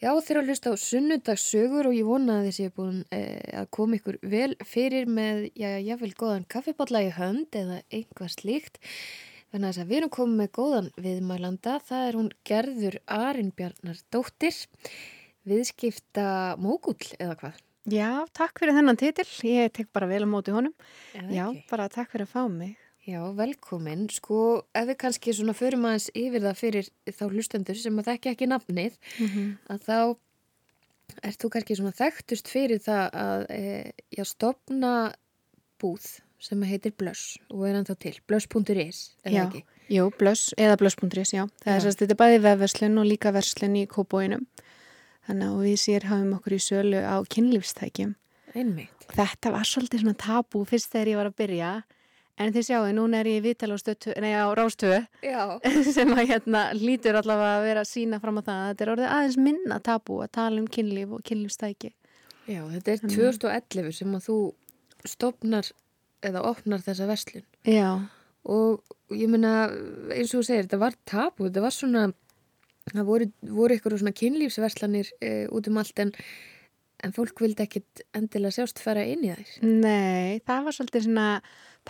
Já, þeir eru að hlusta á sunnudagssögur og ég vona að þessi er búin eh, að koma ykkur vel fyrir með, já, jáfnvel góðan kaffibotla í hönd eða einhvað slíkt. Þannig að þess að við erum komið með góðan viðmælanda, það er hún Gerður Arinbjarnar dóttir, viðskipta mógull eða hvað? Já, takk fyrir þennan titil, ég tek bara vel á móti honum. Já, Já, ekki. bara takk fyrir að fá mig. Já, velkomin. Sko, ef við kannski svona förum aðeins yfir það fyrir þá hlustendur sem að þekki ekki nafnið, að þá ert þú kannski svona þekktust fyrir það að e, já, stopna búð sem heitir Blöss og er ennþá til, blöss.is, eða ekki? Jú, blöss eða blöss.is, já. Það er Já. sérst, þetta er bæði vefverslun og líka verslun í kópóinum. Þannig að við sér hafum okkur í sölu á kynlífstækjum. Einmitt. Þetta var svolítið svona tabú fyrst þegar ég var að byrja. En þið sjáu, núna er ég í viðtal á, stötu, nei, á rástöðu sem að hérna lítur allavega að vera að sína fram á það. að Þetta er orðið aðeins minna tabú að tala um kynlíf og kynlífstæki. Já, þetta er 2011 sem að þú stopnar eða opnar þessa verslun Já, og ég meina eins og þú segir, þetta var tabu, þetta var svona það voru, voru ykkur svona kynlífsverslanir e, út um allt en, en fólk vildi ekkit endilega sjást fara inn í þær. nei, það var svolítið svona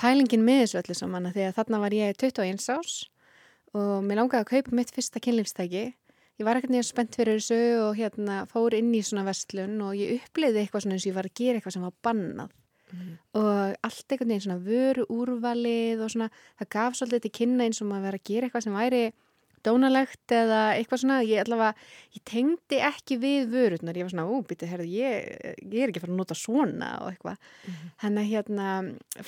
pælingin með þessu öllu saman að því að þarna var ég 21 ás og mér langaði að kaupa mitt fyrsta kynlífstæki. Ég var ekkert nýja spennt fyrir þessu og hérna fór inn í svona verslun og ég uppliði eitthvað svona eins og ég var að gera eitthvað sem var bannað. og allt einhvern veginn svona vöru úrvalið og svona það gaf svolítið til kynna eins og maður verið að gera eitthvað sem væri dónalegt eða eitthvað svona. Ég allavega, ég tengdi ekki við vörurnar, ég var svona, ú, býtið, herðu ég, ég er ekki að fara að nota svona og eitthvað. Þannig að hérna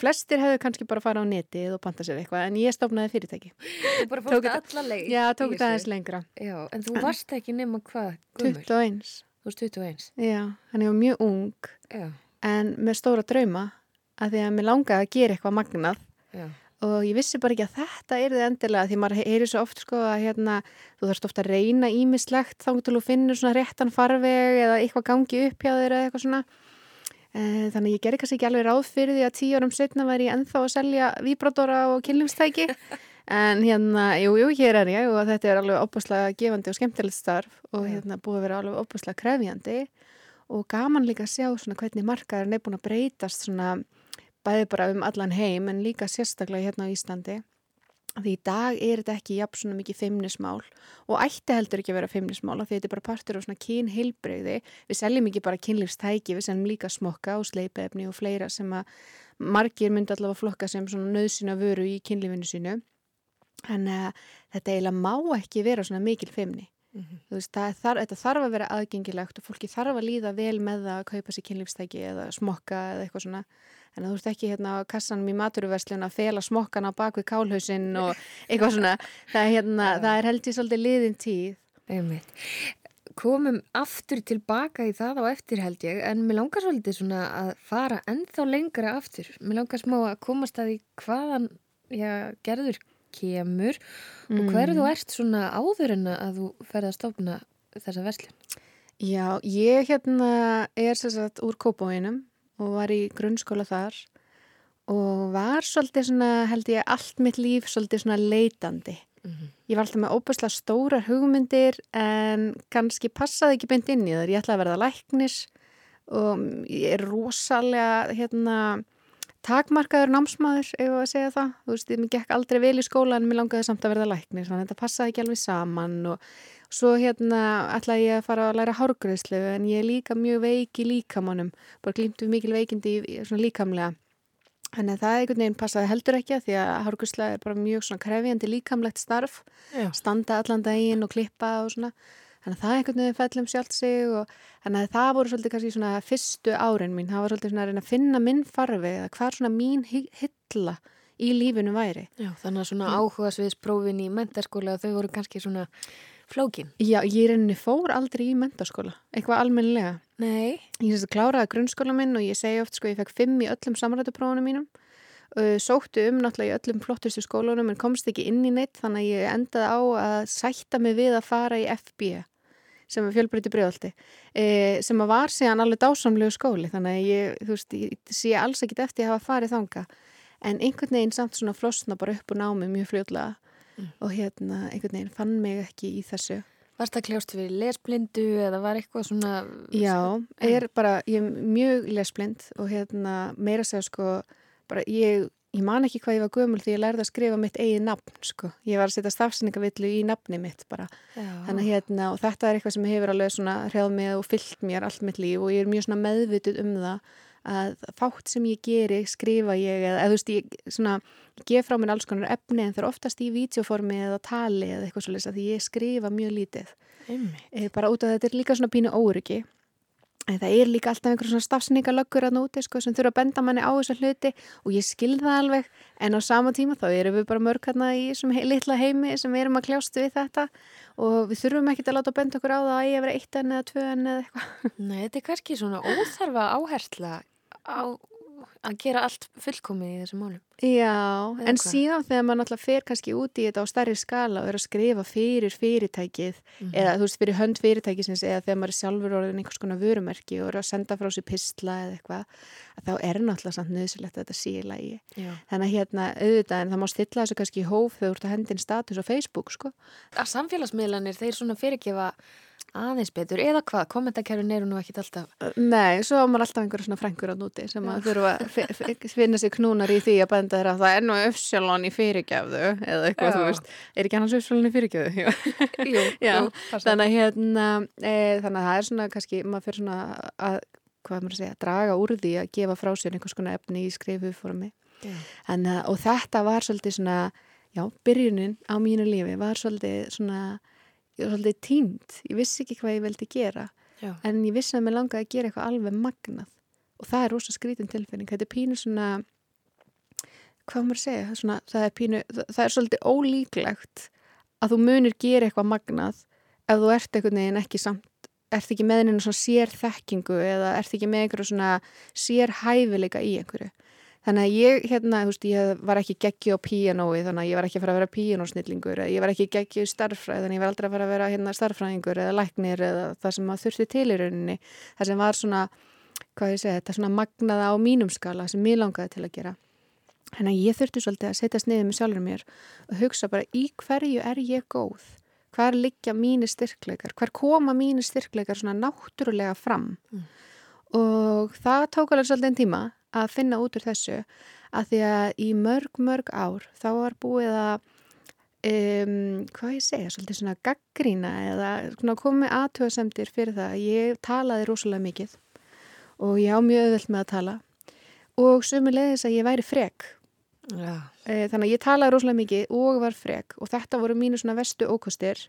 flestir hefðu kannski bara fara á netið og panta sér eitthvað en ég stofnaði fyrirtæki. Þú bara fórst þetta- alla leið. já, tók þetta aðeins lengra. Já, en þú varst ekki nema hvað, gummul? 21, Þú varst 21. já, ég var mjög ung Já, en með stóra drauma að því að mér langaði að gera eitthvað magnað. Já, og ég vissi bara ekki að þetta er þið endilega því maður heyri svo oft sko að hérna þú þarfst ofta að reyna ímislegt þá til þú finnur svona réttan farveg eða eitthvað gangi upp hjá þér eða eitthvað svona. E, þannig að ég gerði kannski ekki alveg ráð fyrir því að tíu árum setna væri ég ennþá að selja víbródóra og kynlífstæki. En hérna, jú, jú, hér er ég og þetta er alveg opaslega gefandi og skemmtilegt starf og hérna búið að vera alveg opaslega krefjandi. Og gaman líka að sjá svona hvernig markaðurinn er búin að breytast svona bæði bara um allan heim en líka sérstaklega hérna á Íslandi. Því í dag er þetta ekki jafn svona mikið feimnismál og ætti heldur ekki að vera feimnismál því þetta er bara partur af svona kynheilbreyði við seljum ekki bara kynlífstæki við seljum líka smokka og sleipefni og fleira sem að margir myndi allavega flokka sem svona nöðsina vöru í kynlífinu sínu. En uh, þetta eiginlega má ekki vera svona mikil feimni. Þú veist, það þetta þarf að vera aðgengilegt og fólki þarf að líða vel með að kaupa sér kynlífstæki eða smokka eða eitthvað svona. En þú ert ekki hérna á kassanum í maturverslun að fela smokkan á bakvið kálhausinn og eitthvað svona. Það hérna, það er held ég svolítið liðin tíð. einmitt. Komum aftur tilbaka í það á eftir held ég, en mér langar svolítið svona að fara ennþá lengra aftur. Mér langar smá að komast að því hvaðan já, gerður kemur og hverju þú ert svona áður en að þú ferð að stofna þessa verslun. Já, ég hérna er sem sagt úr Kópóinum og var í grunnskóla þar og var svolítið svona, held ég, allt mitt líf svolítið svona leitandi. Ég var alltaf með óbærslega stórar hugmyndir en kannski passaði ekki beint inn í þar. Ég ætlaði að verða læknis og ég er rosalega hérna, takmarkaður námsmaður, ef að segja það. Þú veist, ég gekk aldrei vel í skóla en mér langaði samt að verða læknis, þannig að þetta passaði ekki alveg saman og svo hérna ætlaði ég að fara að læra hárgreðslu en ég er líka mjög veik í líkamannum, bara glýmt við mikil veikindi í, svona líkamlega. Þannig að það einhvern veginn passaði heldur ekki að því að hárgreðsla er bara mjög svona krefjandi líkamlegt starf Já. standa allan daginn og klippa og svona þannig að það einhvern veginn fellum sjálft sig og þannig að það voru svolítið kannski svona fyrstu árin mín, það var svolítið svona að reyna að finna minn farveg eða hvað svona mín hy- hylla í lífinu væri. Já, þannig að svona áhuga sviðsprófin í mentaskóla þau voru kannski svona flókin. Já, ég reyni fór aldrei í mentaskóla, eitthvað almennilega. Nei. Ég sérst að kláraði grunnskóla minn og ég segi oft sko ég fekk fimm í öllum samrættuprófunum mínum uh, sóttu um náttúrulega í öllum flottustu skólunum en komst ekki inn í neitt þannig að ég endaði á að sætta mig við að fara í FB sem er fjölbrytti brjóðaldi eh, sem að var síðan alveg dásamlegu skóli þannig að ég, þú veist, ég sé alls ekkit eftir að hafa farið þanga en einhvern veginn samt svona flosna bara upp og námi mjög fljóðlega og hérna einhvern veginn fann mig ekki í þessu Varst það kljást við lesblindu eða var eitthvað svona... Já, er bara, ég er mjög lesblind og hérna meira segja sko, bara ég, ég man ekki hvað ég var gömul því ég lærði að skrifa mitt eigið nafn sko. Ég var að setja stafsningavillu í nafni mitt bara. Já. Þannig hérna og þetta er eitthvað sem hefur alveg svona hrjáð mig og fyllt mér allt mitt líf og ég er mjög svona meðvituð um það að fátt sem ég geri skrifa ég eða, eða þú veist ég svona gef frá mér alls konar efni en það er oftast í vídeoformi eða tali eða eitthvað svolítið því ég skrifa mjög lítið. E, bara út af þetta er líka svona pínu óryggi en það er líka alltaf einhver svona stafsningalöggur að nóti sko sem þurfa að benda manni á þessu hluti og ég skil það alveg en á sama tíma þá erum við bara mörg hérna í þessum litla heimi sem við erum að kljástu við þetta og við þurfum ekki að láta benda okkur á það að ég hef verið eitt enn eða tvö enn eða eitthvað. Nei, þetta er kannski svona óþarfa áhersla á að gera allt fullkomið í þessum málum. Já, Eða en hvað? síðan þegar maður náttúrulega fer kannski úti í þetta á starri skala og er að skrifa fyrir fyrirtækið mm -hmm. eða þú veist fyrir hönd fyrirtækisins eða þegar maður er sjálfur orðin einhvers konar vörumerki og er að senda frá sér pistla eða eitthvað, þá er náttúrulega samt nöðsilegt að þetta sé í lagi. Já. Þannig að hérna auðvitað en það má stilla þessu kannski í hóf þegar þú ert að hendin status á Facebook sko. Að samfélagsmiðlanir þeir svona fyrirgefa aðeins betur, eða hvað, kommentarkerfin eru nú ekkit alltaf Nei, svo á maður alltaf einhverja svona frængur á núti sem að þurfa að finna sér knúnar í því að benda þeirra að það. Er nú öfsjálón í fyrirgefðu eða eitthvað, þú veist, er ekki annars öfsjálón í fyrirgefðu? Jú, Já, jú þannig að hérna e, þannig að það er svona kannski, maður fyrir svona að, hvað maður að segja, draga úr því að gefa frá sér einhvers konar efni í skrifu formi og þetta var svolítið svona, já, byrjunin á mínu lífi var svolítið svona ég var svolítið tínt, ég vissi ekki hvað ég veldi gera. Já. en ég vissi að mér langaði að gera eitthvað alveg magnað. Og það er rosa skrítin tilfinning, þetta er pínu svona hvað maður segja? Svona, það, er pínu, það, það er svolítið ólíklegt að þú munir gera eitthvað magnað ef þú ert eitthvað neginn ekki samt ert ekki með einhvern svona sér þekkingu eða ert ekki með einhverju svona sér hæfileika í einhverju Þannig að ég, hérna, þú veist, ég var ekki geggi á píanói, þannig að ég var ekki að fara að vera píanósnillingur, ég var ekki geggi í starffræð, þannig að ég var aldrei að fara að vera hérna starffræðingur eða læknir eða það sem maður þurfti til í rauninni. Það sem var svona, hvað ég segja, þetta svona magnaða á mínum skala sem mér langaði til að gera. Þannig að ég þurfti svolítið að setjast niður með sjálfur mér og hugsa bara í hverju er ég góð? Hvar liggja mínir styrkleikar? Hvar koma mínir styrkleikar svona náttúrulega fram? Mm. Og það tók alveg svolítið en tíma að finna út úr þessu að því að í mörg, mörg ár þá var búið að um, hvað ég segja, svolítið svona gaggrína eða komið aðtöðasemtir fyrir það. Að ég talaði rosalega mikið og ég á mjög öðvöld með að tala. Og sömulegis að ég væri frek. Ja. E, þannig að ég talaði rosalega mikið og var frek og þetta voru mínu svona vestu ókostir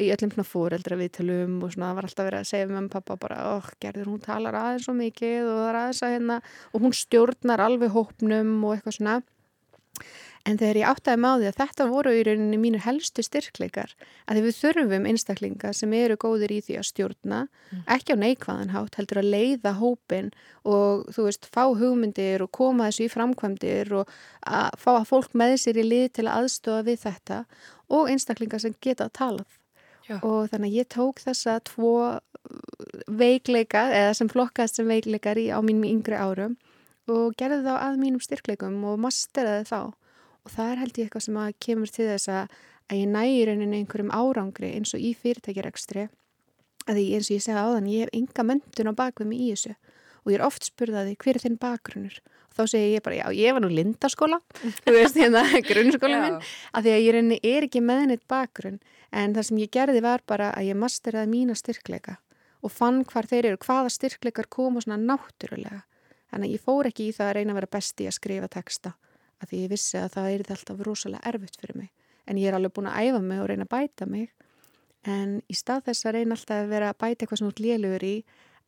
í öllum svona fóreldra viðtölum og svona var alltaf verið að segja með mamma og pappa bara, oh, gerður hún talar aðeins svo mikið og það er aðeins að hérna og hún stjórnar alveg hópnum og eitthvað svona en þegar ég áttaði máði að þetta voru í rauninni mínur helstu styrkleikar að við þurfum einstaklinga sem eru góðir í því að stjórna mm. ekki á neikvæðan hátt, heldur að leiða hópin og þú veist, fá hugmyndir og koma þessu í framkvæmdir og að fá að fólk með sér í lið til að aðstofa við þetta og einstaklinga sem geta að talað Já. og þannig að ég tók þessa tvo veikleika eða sem flokkast sem veikleikar í, á mínum yngri árum og gerði þá að mínum styrkleikum og masteraði þá. Og það er held ég eitthvað sem að kemur til þess að, ég næri rauninni einhverjum árangri eins og í fyrirtækjarekstri. Að því eins og ég segja á þann ég hef enga möndun á bakvið mig í þessu og ég er oft spurðaði hver er þinn bakgrunnur? Og þá segir ég bara já ég var nú lindaskóla. Þú veist hérna grunnskóla minn. Að því að ég reyni er ekki með henni bakgrunn en það sem ég gerði var bara að ég masteraði mína styrkleika og fann hvar þeir eru, hvaða styrkleikar koma svona náttúrulega. Þannig að ég fór ekki í það að reyna að vera besti að skrifa texta að því ég vissi að það er alltaf rosalega erfitt fyrir mig. En ég er alveg búin að æfa mig og reyna að bæta mig. En í stað þess að reyna alltaf að vera að bæta eitthvað svona lélugur í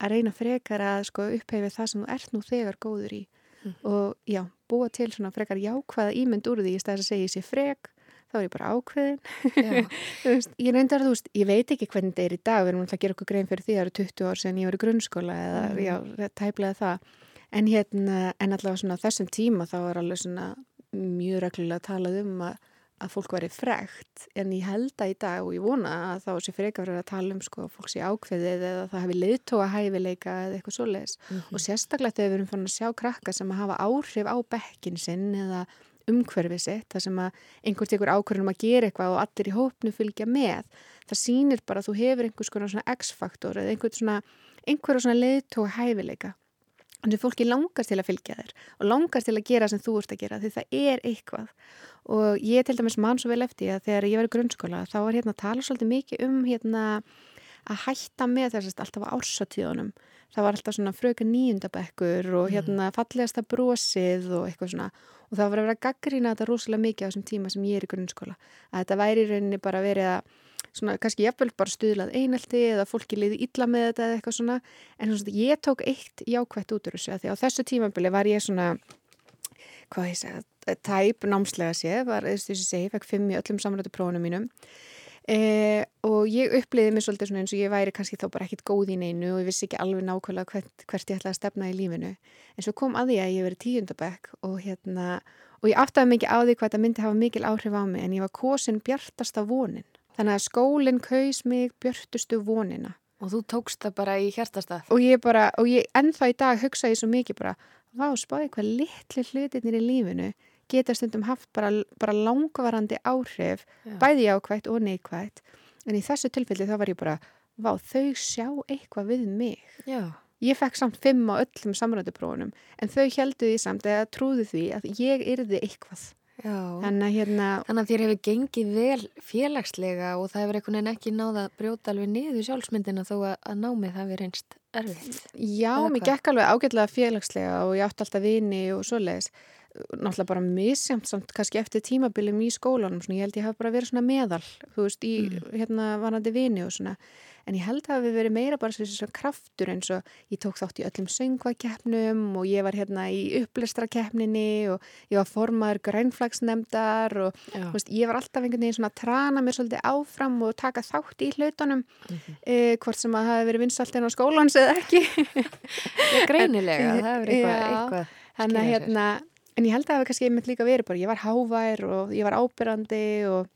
að reyna frekar að sko, upphefið það sem þú ert nú þegar góður í. Mm. og já, búa til svona frekar jákvæða ímynd úr því í staðis að segja ég sé frek þá er ég bara ákveðin. Ég reyndar að þú veist, ég veit ekki hvernig þetta er í dag við erum alltaf að gera okkur grein fyrir því að það eru 20 ár sen ég var í grunnskóla eða mm. já, tæplega það. En hérna, en allavega svona þessum tíma þá er alveg svona mjög reglulega talað um að að fólk veri frekt en ég held að í dag og ég vona að þá sé frekar að tala um sko fólk sé ákveðið eða það hefði leiðtóa hæfileika eða eitthvað svoleiðis. Mm -hmm. og sérstaklega þegar við erum fann að sjá krakka sem að hafa áhrif á bekkin sinn eða umhverfið sitt þar sem að einhvern tekur ákverðum að gera eitthvað og allir í hópnu fylgja með. Það sýnir bara að þú hefur einhvers konar svona x-faktor eða einhver svona, svona leiðtói hæfileika. Þannig að fólki langast til að fylgja þér og langast til að gera sem þú ert að gera því það er eitthvað. Og ég til dæmis mann svo vel eftir að þegar ég var í grunnskóla þá var hérna að tala svolítið mikið um hérna að hætta með þessast alltaf á ársatíðunum það var alltaf svona fröka nýjundabekkur og hérna fallegasta brosið og eitthvað svona. Og það var að vera að gaggrýna þetta rosalega mikið á þessum tíma sem ég er í grunnskóla. Að þetta væri í rauninni bara verið að svona kannski jafnvel bara stuðlað einelti eða fólki liði illa með þetta eða eitthvað svona. En svona ég tók eitt jákvætt út úr þessu að því á þessu tímabili var ég svona hvað ég segja, tæp námslega séð, var þess að ég segi, fekk fimm í öllum samrættu prófunum mínum Eh, og ég uppliði mér svolítið svona eins og ég væri kannski þá bara ekkit góð í neinu og ég vissi ekki alveg nákvæmlega hvert, hvert ég ætlaði að stefna í lífinu. En svo kom að því að ég verið tíundabæk og hérna og ég aftaði mikið á því hvað þetta myndi hafa mikil áhrif á mig en ég var kosin bjartasta vonin. Þannig að skólinn kaus mig bjartustu vonina. Og þú tókst það bara í hjartastað? Og ég bara, og ég ennþá í dag hugsaði svo mikið bara, vá, spáði hvað litli hlutinir í lífinu geta stundum haft bara, bara langvarandi áhrif, Já. bæði ákvægt og neikvægt, en í þessu tilfelli þá var ég bara, vá, þau sjá eitthvað við mig. Já. Ég fekk samt fimm á öllum samrættuprófunum, en þau heldu því samt eða trúðu því að ég yrði eitthvað. Þannig að, hérna, Þannig að þér hefur gengið vel félagslega og það hefur einhvern veginn ekki náða að brjóta alveg niður sjálfsmyndina þó að, að námið hafi reynst erfitt. Já, mér gekk alveg ágætlega félagslega og ég átti alltaf vini og svoleiðis náttúrulega bara misjamt samt kannski eftir tímabilum í skólanum svona, ég held ég hafi bara verið svona meðal þú veist, í mm. hérna vanandi vini og svona, en ég held að það hafi verið meira bara svona kraftur eins og ég tók þátt í öllum söngvakeppnum og ég var hérna í upplestrakeppninni og ég var formaður grænflagsnemdar og veist, ég var alltaf einhvern veginn svona að trana mér svolítið áfram og taka þátt í hlutunum mm -hmm. e, hvort sem að það hafi verið vinsaltinn á skólans eða ekki Greinilega, það hefur eitthvað, eitthvað Þannig að hérna En ég held að það hefði kannski einmitt líka verið bara, ég var hávær og ég var ábyrrandi og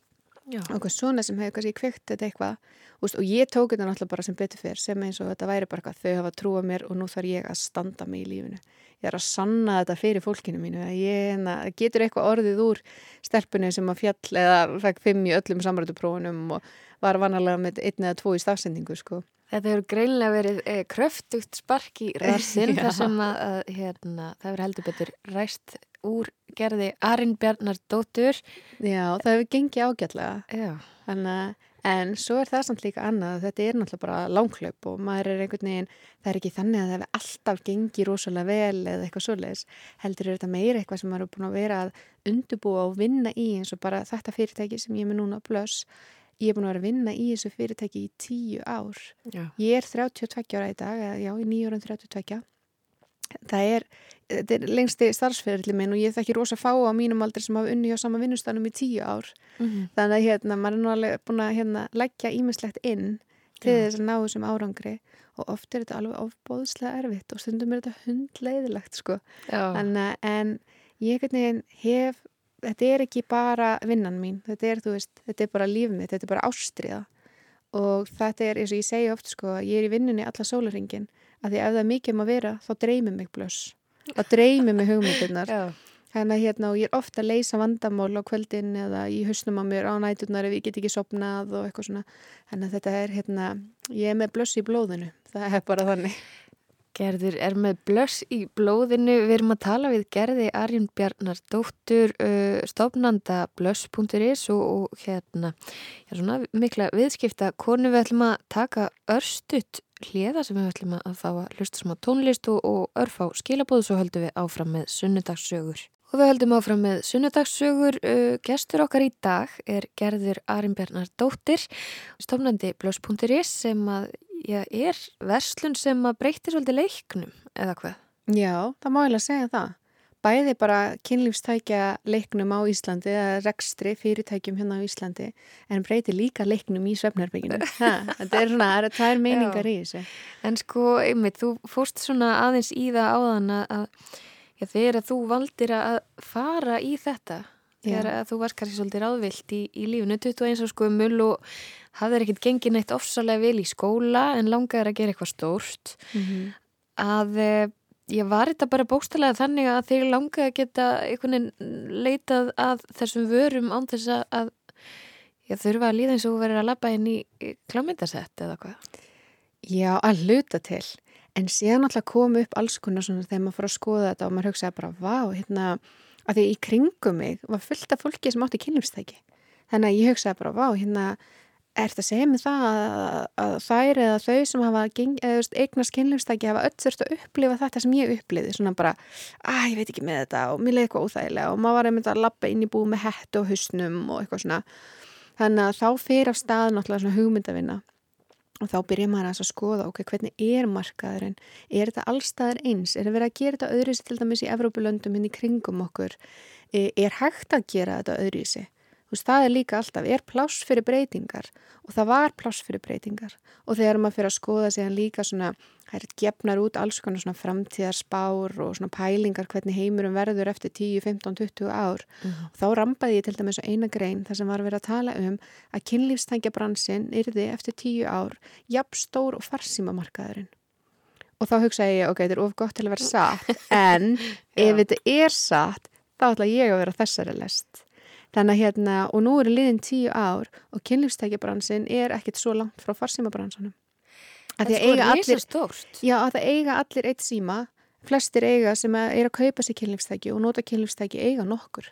eitthvað svona sem hefði kannski kveikt þetta eitthvað og, og ég tók þetta náttúrulega bara sem betur fyrr sem eins og þetta væri bara eitthvað þau hafa trúa mér og nú þarf ég að standa mig í lífinu. Ég er að sanna þetta fyrir fólkinu mínu. Ég enna, getur eitthvað orðið úr stelpunni sem að fjall eða fekk fimm í öllum samrætuprófunum og var vanalega með einn eða tvo í stafsendingu sko. Þetta hefur greinlega verið e, kröftugt spark í ræðsinn þar sem að, að hérna, það hefur heldur betur ræst úr gerði Arin Bjarnardóttur. Já, það hefur gengið ágætlega. Þannig, en svo er það samt líka annað. Þetta er náttúrulega bara langklaup og maður er einhvern veginn, það er ekki þannig að það hefur alltaf gengið rosalega vel eða eitthvað svoleiðis. Heldur er þetta meira eitthvað sem maður er búin að vera að undubúa og vinna í eins og bara þetta fyrirtæki sem ég er með núna plus. Ég er búin að vera að vinna í þessu fyrirtæki í tíu ár. Já. ég er 32 ára í dag, já, í nýjórun 32 það er, er lengsti starfsferðli minn og ég þekki rosa fá á mínum aldrei sem hafa unni á sama vinnustanum í tíu ár mm -hmm. þannig að hérna, maður er nú alveg búin að hérna, leggja ímislegt inn til ja. þess að ná þessum árangri og oft er þetta alveg ofbóðslega erfitt og stundum er þetta hundleiðilegt sko. en, en ég hef þetta er ekki bara vinnan mín þetta er, veist, þetta er bara líf mitt, þetta er bara ástriða og þetta er eins og ég segja oft sko, ég er í vinnunni alla sólaringin að því ef það er mikið um að vera þá dreymir mig blöss. Þá dreymir mig hugmyndirnar. Þannig að hérna og ég er ofta að leysa vandamál á kvöldin eða í husnum á mér á næturnar ef ég get ekki sopnað og eitthvað svona. Þannig að þetta er hérna ég er með blöss í blóðinu, það er bara þannig. Gerður er með blöss í blóðinu. Við erum að tala við Gerði Arjun Bjarnar dóttur uh, stofnanda blöss.is og, og hérna já, svona, mikla viðskipta konu við ætlum að taka örstutt hliða sem við ætlum að fá að hlusta sem á tónlist og, og örf á skilabóðu svo höldum við áfram með sunnudagssögur. Og við höldum áfram með sunnudagssögur. Uh, gestur okkar í dag er Gerður Arjun Bjarnar dóttir stofnandi blöss.is sem að já, er verslun sem að breytir svolítið leiknum eða hvað? Já, það má ég alveg segja það. Bæði bara kynlífstækja leiknum á Íslandi eða rekstri fyrirtækjum hérna á Íslandi en breytir líka leiknum í svefnarbygginu. Þetta er svona, það er meiningar í þessu. En sko, einmitt, þú fórst svona aðeins í það áðan að já, þegar þú valdir að fara í þetta þegar að þú varst kannski svolítið ráðvilt í, í lífunu 21 og sko mul og hafðir ekkert gengið neitt ofsalega vil í skóla en langaður að gera eitthvað stórt mm -hmm. að eh, ég var þetta bara bóstalega þannig að þeir langaði að geta einhvern veginn leitað að þessum vörum án þess að Já, þurfa að líða eins og verið að labba inn í klámyndasett eða hvað? Já, að hluta til. En síðan alltaf kom upp alls konar svona þegar maður fór að skoða þetta og maður hugsaði bara, vá, hérna, að því í kringum mig var fullt af fólki sem átti kynlífstæki. Þannig að ég hugsaði bara, vá, hérna, er þetta mig það að, að þær eða þau sem hafa eignast kynlífstæki hafa öll þurft að upplifa þetta sem ég uppliði, svona bara, að ég veit ekki með þetta og mér leiði eitthvað óþægilega og maður var einmitt að lappa inn í bú með hett og husnum og eitthvað svona Þannig að þá fyrir af stað náttúrulega svona hugmyndavinna og þá byrjar maður að skoða ok, hvernig er markaðurinn? Er þetta allstaðar eins? Er það verið að gera þetta öðruvísi til dæmis í Evrópulöndum hinn hérna í kringum okkur? E, er hægt að gera þetta öðruvísi? Veist, það er líka alltaf, er pláss fyrir breytingar? Og það var pláss fyrir breytingar. Og þegar maður fyrir að skoða hann líka svona, það er gefnar út alls konar svona framtíðarspár og svona pælingar hvernig heimurum verður eftir 10, 15, 20 ár. Mm -hmm. og þá rampaði ég til dæmis á eina grein þar sem var verið að tala um að kynlífstængjabransinn yrði eftir 10 ár jafnstór og farsímamarkaðurinn. Og þá hugsaði ég, ok, þetta er of gott til að vera satt en ef þetta er satt þá ætla ég að vera þessari lest Þannig að hérna, og nú eru liðin tíu ár og kynlífstækjabransin er ekkit svo langt frá farsímabransanum. Það er sko stórt. Já, að það eiga allir eitt síma, flestir eiga sem er að kaupa sér kynlífstæki og nota kynlífstæki eiga nokkur.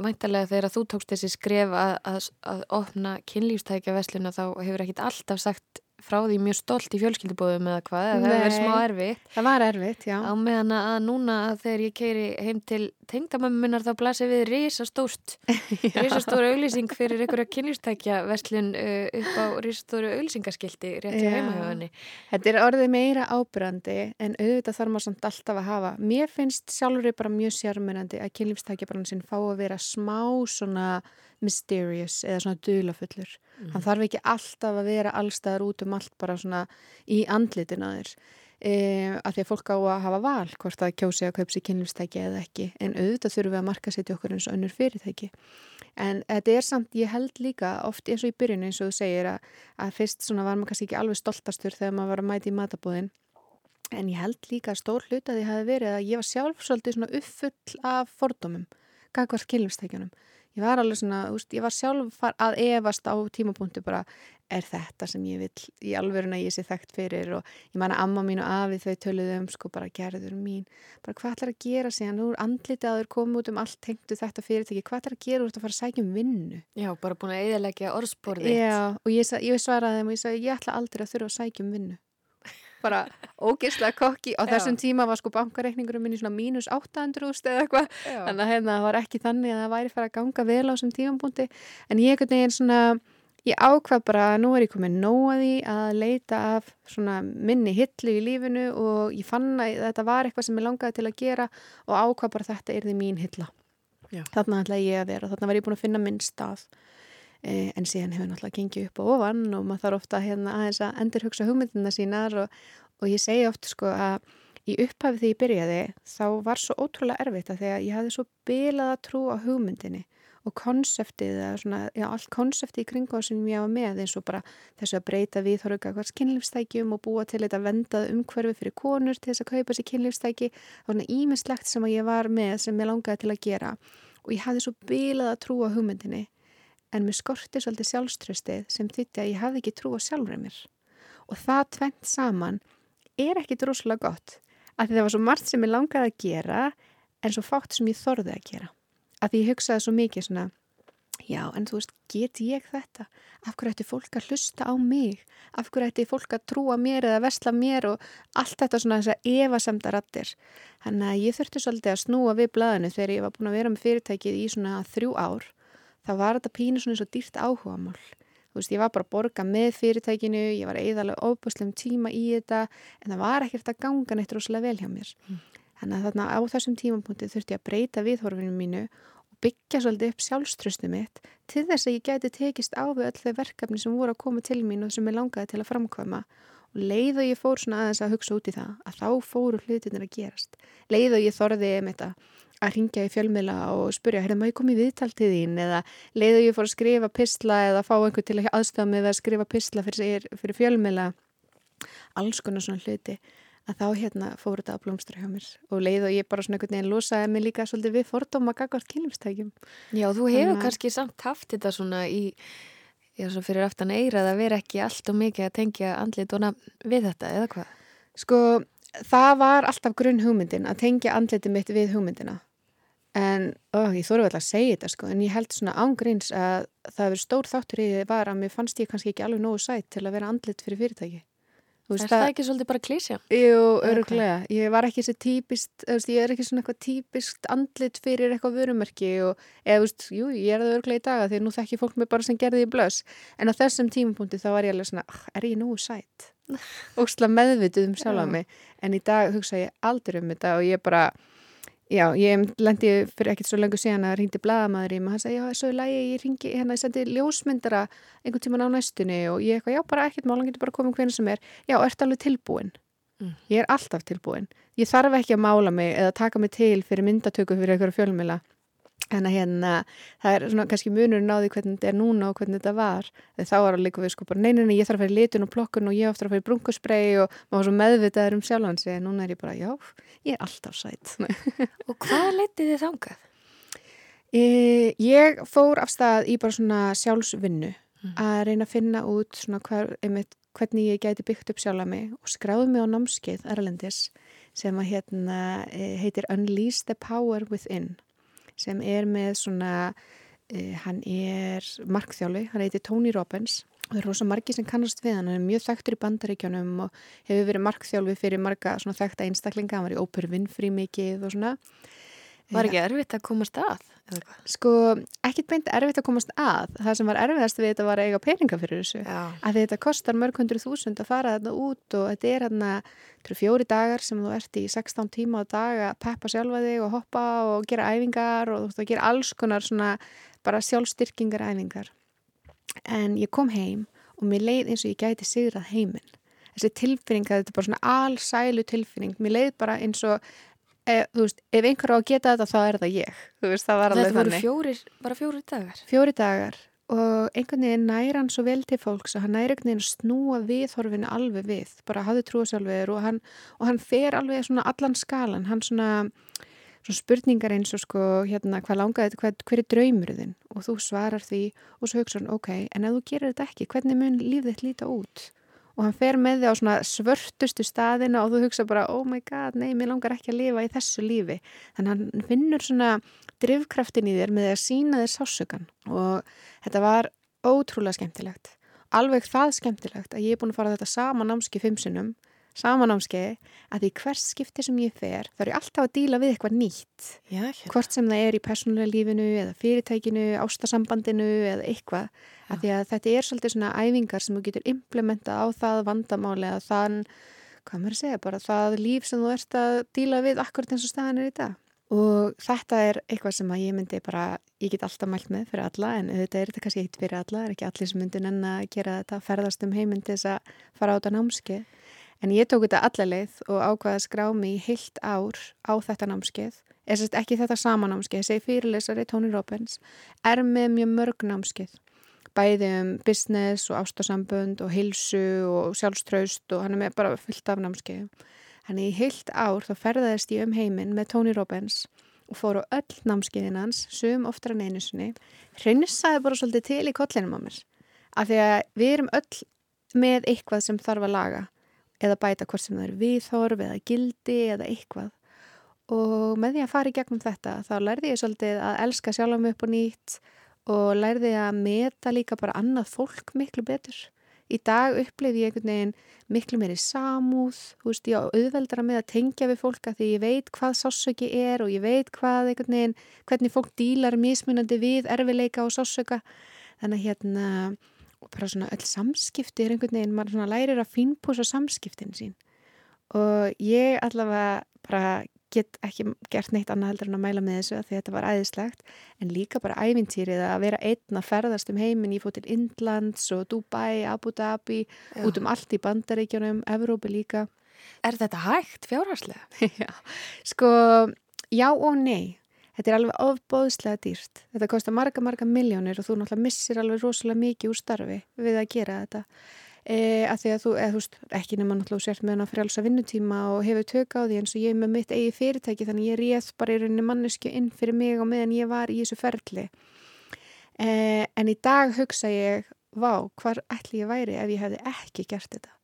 Væntalega þegar þú tókst þessi skref að, að, að opna kynlífstækjavesluna þá hefur ekkit alltaf sagt frá því mjög stolt í fjölskyldubóðum eða hvað, það hefur verið smá erfitt. Það var erfitt, já. Á meðan að núna þegar ég keiri heim til tengdamömmunar þá blasir við risastórt, risastóra auglýsing fyrir einhverja kynlýrstækja verslun uh, upp á risastóru auglýsingaskildi rétt í heimahjóðinni. Þetta er orðið meira ábyrgandi en auðvitað þarf maður samt alltaf að hafa. Mér finnst sjálfur bara mjög sérmyrandi að kynlýrstækja bransin fá að vera smá svona mysterious eða svona dulafullur. Mm. Hann þarf ekki alltaf að vera allstaðar út um allt bara svona í andlitina þér. E, að því að fólk á að hafa val hvort að kjósi að kaupa sér kynlífstæki eða ekki en auðvitað þurfum við að marka setja okkur eins og önnur fyrirtæki en þetta er samt, ég held líka oft eins og í byrjun eins og þú segir að, að fyrst svona var maður kannski ekki alveg stoltastur þegar maður var að mæti í matabóðin en ég held líka að stór hlut að því hafi verið að ég var sjálf svolítið svona uppfull af fordómum, gagvart kynlífstækjunum ég var alveg svona, úst, ég var sjálf að evast á tímapunktu bara er þetta sem ég vil í alverðuna ég sé þekkt fyrir? Og ég man að amma mín og afi þau töluðu um sko bara gerður mín, bara hvað ætlar að gera síðan, nú er andlitið að þau komið út um allt tengtu þetta fyrirtæki, hvað ætlar að gera? Úr þetta að fara að sækja um vinnu? Já, bara búin að eðalegja orðsporðið. Já, og ég, ég svaraði þeim og ég sagði ég ætla aldrei að þurfa að sækja um vinnu bara ógeðslega kokki á þessum Já. tíma var sko bankareikningurum minn í svona mínus 800 eða eitthvað. Þannig að hérna, var ekki þannig að það væri fara að ganga vel á þessum tímapunkti. En ég ekkert neginn svona ég ákvað bara að nú er ég komið nóaði að leita af svona minni hillu í lífinu og ég fann að þetta var eitthvað sem ég langaði til að gera og ákvað bara þetta er því mín hilla. Þarna ætla ég að vera, þarna var ég búin að finna minn stað en síðan hefur náttúrulega gengið upp á ofan og maður þarf ofta hérna, aðeins að endur hugsa hugmyndina sínar og, og ég segi oft sko að í upphafið því ég byrjaði þá var svo ótrúlega erfitt að því að ég hafði svo bilað að trú á hugmyndinni og konseptið, svona, já, allt konseptið í kringu sem ég hafa með eins og bara þessu að breyta við þorga hvers kynlífstækjum og búa til þetta vendað umhverfi fyrir konur til þess að kaupa sér kynlífstæki. Og svona ímislegt sem ég var með sem ég langaði til að gera og ég hafði svo bilað að trú á hugmyndinni en mér skorti svolítið sjálfströstið sem þýtti að ég hafði ekki trú á sjálfur mér. Og það tvent saman er ekkit rosalega gott að það var svo margt sem ég langaði að gera en svo fátt sem ég þorði að gera. Að ég hugsaði svo mikið svona, já en þú veist, get ég þetta? Af hverju ætti fólk að hlusta á mig? Af hverju ætti fólk að trúa mér eða vesla mér og allt þetta svona þess að evasemda rattir. Þannig að ég þurfti svolítið að snúa við blæðinu þegar ég var búin að vera með fyrirtækið í svona þrjú ár þá var þetta pínu svona eins og dýrt áhuga mál. Þú veist, ég var bara að borga með fyrirtækinu, ég var eðalega óbúslega tíma í þetta, en það var ekkert að ganga neitt rosalega vel hjá mér. Mm. Þannig að þarna á þessum tímapunkti þurfti ég að breyta viðhorfinu mínu og byggja svolítið upp sjálfströstu mitt til þess að ég gæti tekist á við öll þau verkefni sem voru að koma til mín og sem ég langaði til að framkvæma og leið og ég fór svona aðeins að hugsa út í það að þá fóru hlutinir að gerast. Leið og ég þorði um þetta að ringja í fjölmila og spurja, hérna má ég koma í viðtaltið þín? Eða leiðu ég fór að skrifa pistla eða fá einhvern til að aðstofa mig að skrifa pistla fyrir, fyrir fjölmila alls konar svona hluti. Að þá hérna fór þetta að blómstra hjá mér. Og leiðu ég bara svona einhvern veginn losaði mig líka svolítið við fordóma gagvart kynlumstækjum Já, þú hefur Þannig... kannski samt haft þetta svona í Já, svo fyrir aftan eirað að vera ekki allt og mikið að tengja andlit og nafn við þetta, eða hvað? Sko, það var alltaf grunn hugmyndin að tengja andliti mitt við hugmyndina. En, ó, ég þóru vel að segja þetta sko, en ég held svona ángríns að það hefur stór þáttur í því var að mér fannst ég kannski ekki alveg nógu sætt til að vera andlit fyrir fyrirtæki. Er það, ekki svolítið bara klísja? Jú, öruglega. Ég var ekki þessi típist, ég er ekki svona eitthvað típist andlit fyrir eitthvað vörumerki og eða, þú veist, jú, ég er það öruglega í daga því nú þekk ég fólk mig bara sem gerði í blöss. En á þessum tímapunkti þá var ég alveg svona, ah, er ég nógu sætt? Ósla meðvituð um sjálf á mig. En í dag hugsa ég aldrei um þetta og ég bara Já, ég lendi fyrir ekkert svo lengur síðan að ringdi bladamæður í mig og hann sagði, já, er lægi, ég ringi, hérna, ég sendi ljósmyndara einhvern tíman á næstunni og ég eitthvað, já, bara ekkert mál, hann getur bara komið hvernig sem er. Já, ert alveg tilbúin. Mm. Ég er alltaf tilbúin. Ég þarf ekki að mála mig eða taka mig til fyrir myndatöku fyrir einhverju fjölmila en að hérna, það er svona kannski munurinn á því hvernig þetta er núna og hvernig þetta var þegar þá var að líka við sko bara neyninni ég þarf að fara í litun og plokkun og ég ofta að fara í brunkusbrei og maður svo meðvitaður um sjálfansi en núna er ég bara, já, ég er alltaf sætt Og hvað letið þið þangað? E, ég fór af stað í bara svona sjálfsvinnu mm. að reyna að finna út svona hver, einmitt, hvernig ég gæti byggt upp sjálfa mig og skráði mig á námskeið Erlendis sem að hérna e, heitir Unleash the Power Within sem er með svona, uh, hann er markþjáli, hann heiti Tony Robbins og það er rosa margi sem kannast við hann, hann er mjög þekktur í bandaríkjónum og hefur verið markþjálfi fyrir marga svona þekkta einstaklinga, hann var í Óper Winfrey mikið og svona. Var ekki erfitt að komast að? Sko, ekkit beint erfitt að komast að. Það sem var erfiðast við þetta var að eiga peninga fyrir þessu. Já. Að þetta kostar mörg hundru þúsund að fara þetta út og þetta er hérna fjóri dagar sem þú ert í 16 tíma á dag að peppa sjálfa þig og hoppa og gera æfingar og þú veist að gera alls konar svona bara sjálfstyrkingar æfingar. En ég kom heim og mér leið eins og ég gæti sigrað heiminn. Þessi tilfinning að þetta er bara svona allsælu tilfinning. Mér leið bara eins og e, þú veist, ef einhver á að geta þetta þá er það ég, þú veist, það var alveg þannig. Þetta voru fjórir, bara fjóri dagar. Fjóri dagar. Og einhvern veginn næra hann svo vel til fólks og hann næra einhvern veginn snúa viðhorfinu alveg við, bara hafði trúasjálfur og og hann fer alveg svona allan skalan, hann svona, svona spurningar eins og sko hérna hvað langaði þetta, hver, hver er draumurðin og þú svarar því og svo hugsa hann ok, en ef þú gerir þetta ekki, hvernig mun líf þitt líta út og hann fer með þig á svona svörtustu staðina og þú hugsa bara oh my god, nei, mér langar ekki að lifa í þessu lífi. Þannig hann finnur svona drivkraftin í þér með að sína þér sásökan og þetta var ótrúlega skemmtilegt. Alveg það skemmtilegt að ég er búin að fara þetta sama námski fimmsunum samanámskeiði að því hvers skipti sem ég fer þá er ég alltaf að díla við eitthvað nýtt Já, hérna. hvort sem það er í persónulega lífinu eða fyrirtækinu, ástasambandinu eða eitthvað, Já. að því að þetta er svolítið svona æfingar sem þú getur implementa á það vandamáli að þann hvað maður segja, bara það líf sem þú ert að díla við akkurat eins og staðan er í dag og þetta er eitthvað sem að ég myndi bara, ég get alltaf mælt með fyrir alla en þetta er þetta kannski eitt fyrir alla, það er ekki allir sem myndi nenn að gera þetta, ferðast um heimindi þess að fara á þetta námskeið En ég tók þetta allarleið og ákvaði að skrá mig í heilt ár á þetta námskeið. Eða ekki þetta sama námskeið, segi fyrirlesari Tony Robbins, er með mjög mörg námskeið. Bæði um business og ástasambund og hilsu og sjálfströst og hann er með bara fullt af námskeið. Þannig í heilt ár þá ferðaðist ég um heiminn með Tony Robbins og fór á öll námskeiðin hans, sum oftar en einu sinni. Hreinsaði bara svolítið til í kollinum á mér. Af því að við erum öll með eitthvað sem þarf að laga eða bæta hvort sem það er viðhorf eða gildi eða eitthvað og með því að fara í gegnum þetta þá lærði ég svolítið að elska sjálf mig upp og nýtt og lærði að meta líka bara annað fólk miklu betur. Í dag upplifi ég einhvern veginn miklu meiri samúð, þú veist, ég auðveldra með að tengja við fólka því ég veit hvað sásöki er og ég veit hvað einhvern veginn, hvernig fólk dílar mismunandi við erfileika og sásöka. Þannig að hérna bara svona öll samskipti er einhvern veginn, maður svona lærir að fínpúsa samskiptin sín og ég allavega bara get ekki gert neitt annað heldur en að mæla með þessu að þetta var æðislegt en líka bara ævintýrið að vera einn að ferðast um heiminn, ég fótt til Indlands og Dubai, Abu Dhabi já. út um allt í bandaríkjunum, Evrópi líka Er þetta hægt fjárhagslega? já, sko já og nei Þetta er alveg ofbóðslega dýrt. Þetta kostar marga, marga miljónir og þú náttúrulega missir alveg rosalega mikið úr starfi við að gera þetta. E, að því að þú, eða þú veist, ekki nema náttúrulega sért með hann að frjálsa vinnutíma og hefur tök á því eins og ég með mitt eigi fyrirtæki þannig ég réð bara í rauninni mannesku inn fyrir mig og meðan ég var í þessu ferli. E, en í dag hugsa ég vá, hvar ætli ég væri ef ég hefði ekki gert þetta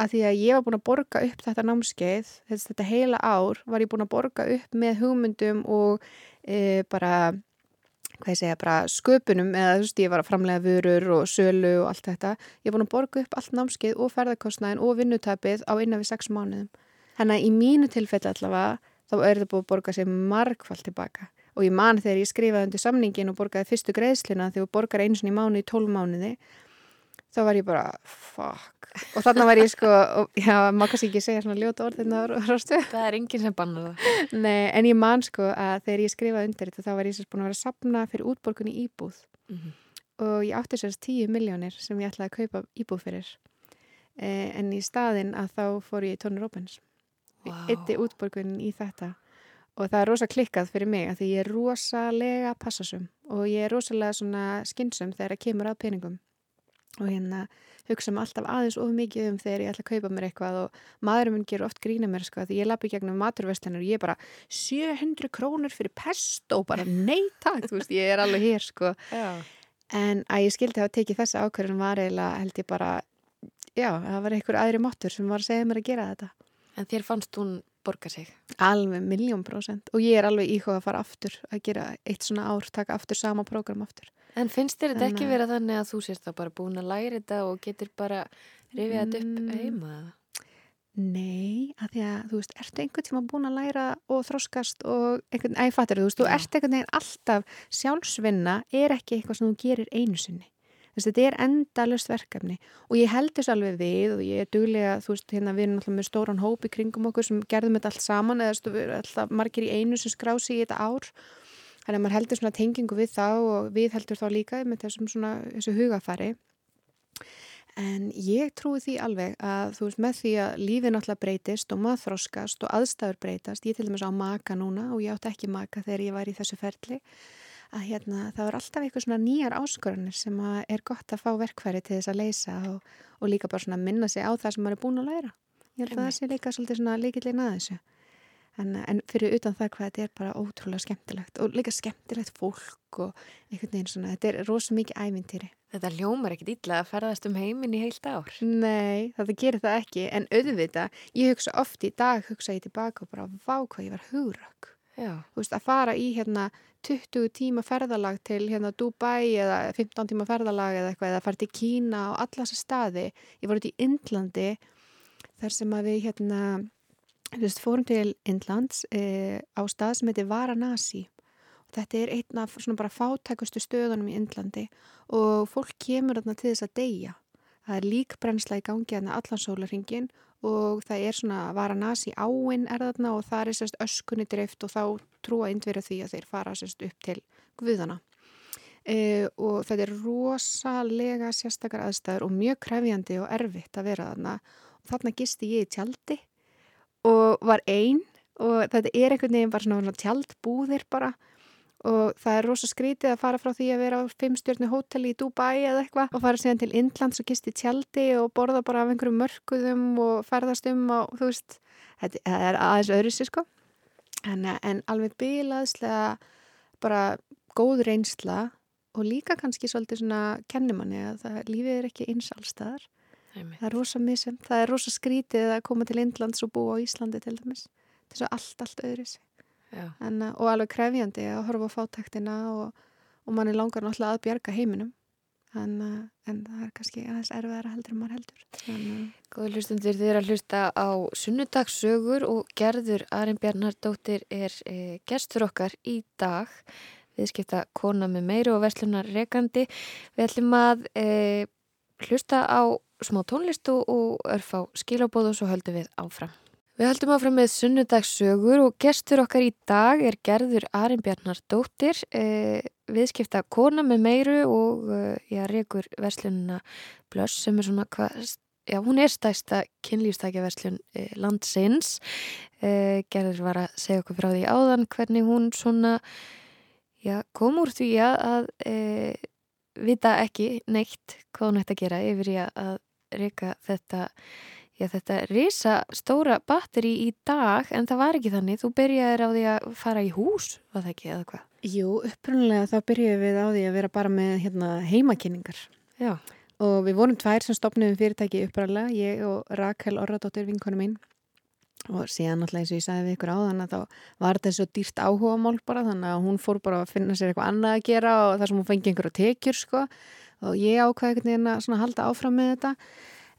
að því að ég var búin að borga upp þetta námskeið þess, þetta heila ár var ég búin að borga upp með hugmyndum og e, bara hvað ég segja, bara sköpunum eða þú veist, ég var að framlega vörur og sölu og allt þetta, ég er búin að borga upp allt námskeið og ferðarkostnæðin og vinnutapið á innan við sex mánuðum. Þannig að í mínu tilfelli allavega, þá er það búin að borga sér margfald tilbaka. Og ég man þegar ég skrifaði undir samningin og borgaði fyrstu greiðslina þegar borgar eins og í mánu í tólf mánuði þá var ég bara, fuck og þannig var ég sko, og, já, maður kannski ekki segja svona ljóta orð þegar það er enginn sem bannar það. Nei, en ég man sko að þegar ég skrifaði undir þetta þá var ég sérst búin að vera að sapna fyrir útborgunni íbúð. Mm -hmm. og ég átti sérst 10 miljónir sem ég ætlaði að kaupa íbúð fyrir. Eh, en í staðin að þá fór ég í tónur opens wow. eitti útborgunni í þetta. Og það er rosa klikkað fyrir mig að því ég er rosalega passasum og ég er rosalega svona skynsum þegar það kemur að peningum og hérna hugsa mig alltaf aðeins of mikið um þegar ég ætla að kaupa mér eitthvað og maðurum minn gerur oft grína mér sko því ég lappi gegnum maturvestlunar og ég er bara 700 krónur fyrir pest og bara neittak, þú veist, ég er alveg hér sko. Já. en að ég skildi að tekið þessa ákverðin var eiginlega held ég bara já, það var einhver aðri móttur sem var að segja mér að gera þetta. En þér fannst hún borga sig? Alveg miljón prósent og ég er alveg íhuga að fara aftur að gera eitt svona ár, taka aftur sama prógram aftur En finnst þér þetta ekki vera þannig að þú sést þá bara búin að læra þetta og getur bara rifið þetta upp mm. heima? Nei, að því að þú veist, ertu einhvern tíma búin að læra og þróskast og einhvern, ég fattir þú veist, þú ert einhvern veginn alltaf sjálfsvinna er ekki eitthvað sem þú gerir einu sinni. Þess, þetta er endalust verkefni og ég held þess alveg við og ég er duglega, þú veist, hérna við erum alltaf með stóran hópi kringum okkur sem gerðum þetta allt saman eða stu, alltaf margir í einu sem skrási í þetta ár Þannig að maður heldur svona tengingu við þá og við heldur þá líka með þessum svona, þessu hugafari. En ég trúi því alveg að þú veist með því að lífið náttúrulega breytist og maður þróskast og aðstæður breytast. Ég til dæmis á maka núna og ég átti ekki maka þegar ég var í þessu ferli. Að hérna það er alltaf eitthvað svona nýjar áskorunir sem er gott að fá verkfæri til þess að leysa og, og líka bara svona minna sig á það sem maður er búin að læra. Ég held að það sé líka svolítið svona líkillin að þessu. En, en fyrir utan það hvað þetta er bara ótrúlega skemmtilegt og líka skemmtilegt fólk og einhvern veginn svona, þetta er rosa mikið ævintýri. Þetta ljómar ekkit illa að ferðast um heiminn í heilt ár. Nei, þetta gerir það ekki, en auðvita, ég hugsa oft í dag, hugsa ég tilbaka og bara vá hvað ég var hugrökk. Veist, að fara í hérna 20 tíma ferðalag til hérna Dubai eða 15 tíma ferðalag eða eitthvað, eða fara til Kína og alla þessa staði. Ég var út í Indlandi þar sem að við hérna veist, fórum til Indlands e, á stað sem heitir Varanasi og þetta er einn af svona bara fátækustu stöðunum í Indlandi og fólk kemur þarna til þess að deyja. Það er líkbrennsla í gangi þarna allansólarringin og það er svona Varanasi áinn er þarna og það er sérst öskunni drift og þá trúa indverja því að þeir fara sérst upp til Guðana. E, og þetta er rosalega sérstakar aðstæður og mjög krefjandi og erfitt að vera þarna og þarna gisti ég í tjaldi og var einn og þetta er einhvern veginn bara svona tjaldbúðir bara og það er rosa skrítið að fara frá því að vera á fimmstjórnu hóteli í Dubai eða eitthvað og fara síðan til Indlands og gisti tjaldi og borða bara af einhverjum mörguðum og ferðast um og þú veist, þetta er aðeins öðru sér sko. En, en alveg bilaðslega bara góð reynsla og líka kannski svolítið svona kennimanni að það, lífið er ekki eins allstaðar Það er rosa misum, það er rosa skrítið að koma til Indlands og búa á Íslandi til dæmis. Er svo allt, allt öðru en, uh, og alveg krefjandi að horfa á fátæktina og, og mann er langar náttúrulega að bjarga heiminum en, uh, en það er kannski aðeins erfiðara heldur en maður heldur. Uh, Góður hlustundir, þið er að hlusta á sunnudagssögur og gerður Arin Bjarnardóttir er e, gestur okkar í dag viðskipta kona með meiru og verslunar rekandi. Við ætlum að e, hlusta á smá tónlistu og örfá skilabóð og svo höldum við áfram. Við höldum áfram með sunnudagssögur og gestur okkar í dag er gerður Arin Bjarnardóttir, eh, viðskipta kona með meiru og eh, já, rekur verslununa Blöss sem er svona hvað, já hún er stæsta kynlýfstækjaverslun eh, landsins. Eh, gerður var að segja okkur frá því áðan hvernig hún svona, já kom úr því að eh, vita ekki neitt hvað hún ætti að gera yfir í að reyka þetta Já, þetta risa stóra batteri í dag en það var ekki þannig. Þú byrjaði á því að fara í hús, var það ekki eða hvað? Jú, upprunlega þá byrjaði við á því að vera bara með hérna, heimakynningar. Já. og við vorum tvær sem stopnum fyrirtæki uppræðlega, ég og Rakel Orradóttir vinkonu mín og síðan alltaf eins og ég sagði við ykkur á þannig að þá var þetta svo dýrt áhuga mál bara þannig að hún fór bara að finna sér eitthvað annað að gera og þar sem hún fengi einhverja tekjur sko og ég ákvaði einhvern veginn að halda áfram með þetta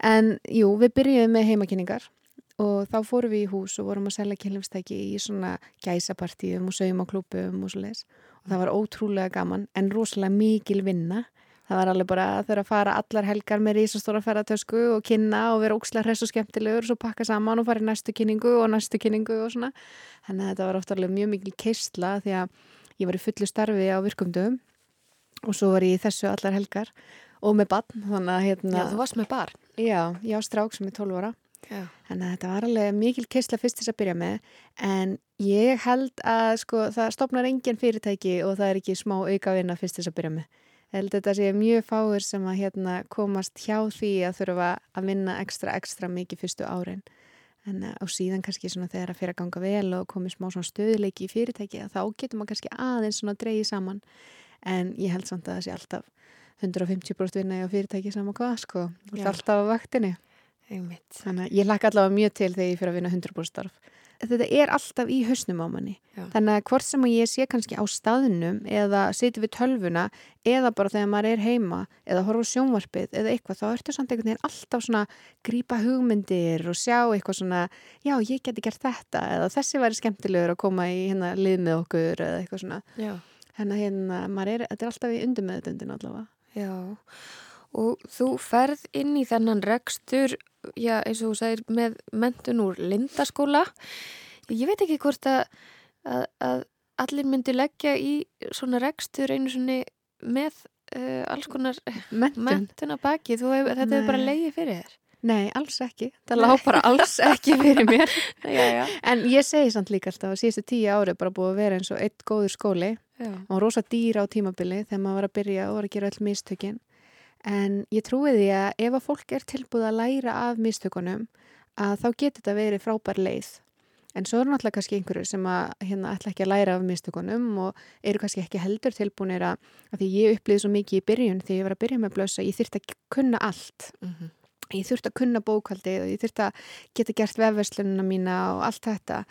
en jú, við byrjuðum með heimakynningar og þá fórum við í hús og vorum að selja kynlefstæki í svona gæsapartíum og saumaklúpum og svo leiðis og það var ótrúlega gaman en rosalega mikil vinna. Það var alveg bara að þurfa að fara allar helgar með rísastóra ferratösku og kynna og vera ókslega hress og skemmtilegur og svo pakka saman og fara í næstu kynningu og næstu kynningu og svona. Þannig að þetta var ofta alveg mjög mikil keistla því að ég var í fullu starfi á virkumdöfum og svo var ég í þessu allar helgar og með barn þannig að hérna Já, þú varst með barn Já, ég á strák sem er 12 ára Já. Þannig að þetta var alveg mikil keistla fyrst þess að byrja með en ég held að sko það stopnar engin fyrirtæki og það er ekki smá auka vinna fyrst þess að byrja með held að þetta sé mjög fáir sem að hérna, komast hjá því að þurfa að vinna ekstra, ekstra mikið fyrstu árin. En á eh, síðan kannski svona þegar að fyrir að ganga vel og komi smá svona stöðuleiki í fyrirtæki þá getur maður kannski aðeins svona dreyið saman. En ég held samt að það sé alltaf 150% vinna á fyrirtæki saman hvað sko. Alltaf á vaktinni. Þannig að ég lakka allavega mjög til þegar ég fyrir að vinna 100% starf þetta er alltaf í hausnum á manni Já. þannig að hvort sem ég sé kannski á staðnum eða siti við tölvuna eða bara þegar maður er heima eða horfa sjónvarpið eða eitthvað þá ertu samt einhvern veginn alltaf svona grípa hugmyndir og sjá eitthvað svona já ég geti gert þetta eða þessi væri skemmtilegur að koma í hérna lið með okkur eða eitthvað svona já. hérna hérna maður er, þetta er alltaf í undir meðdöndin allavega Já og þú ferð inn í þennan rekstur já, eins og þú segir, með mentun úr lindaskóla. Ég veit ekki hvort að, að, að allir myndi leggja í svona rekstur einu svona með uh, alls konar mentun, á baki. Hef, þetta er bara leiði fyrir þér. Nei, alls ekki. Það lág bara alls ekki fyrir mér. já, já. En ég segi samt líka alltaf að síðustu tíu ári bara búið að vera eins og eitt góður skóli og rosa dýra á tímabili þegar maður var að byrja og var að gera all mistökinn En ég trúi því að ef að fólk er tilbúið að læra af mistökunum að þá getur þetta verið frábær leið. En svo eru náttúrulega kannski einhverju sem að hérna ætla ekki að læra af mistökunum og eru kannski ekki heldur tilbúinir að, að því ég upplýði svo mikið í byrjun þegar ég var að byrja með blösa, ég þurfti að kunna allt. Mm -hmm. Ég þurfti að kunna bókaldið og ég þurfti að geta gert vefverslununa mína og allt þetta.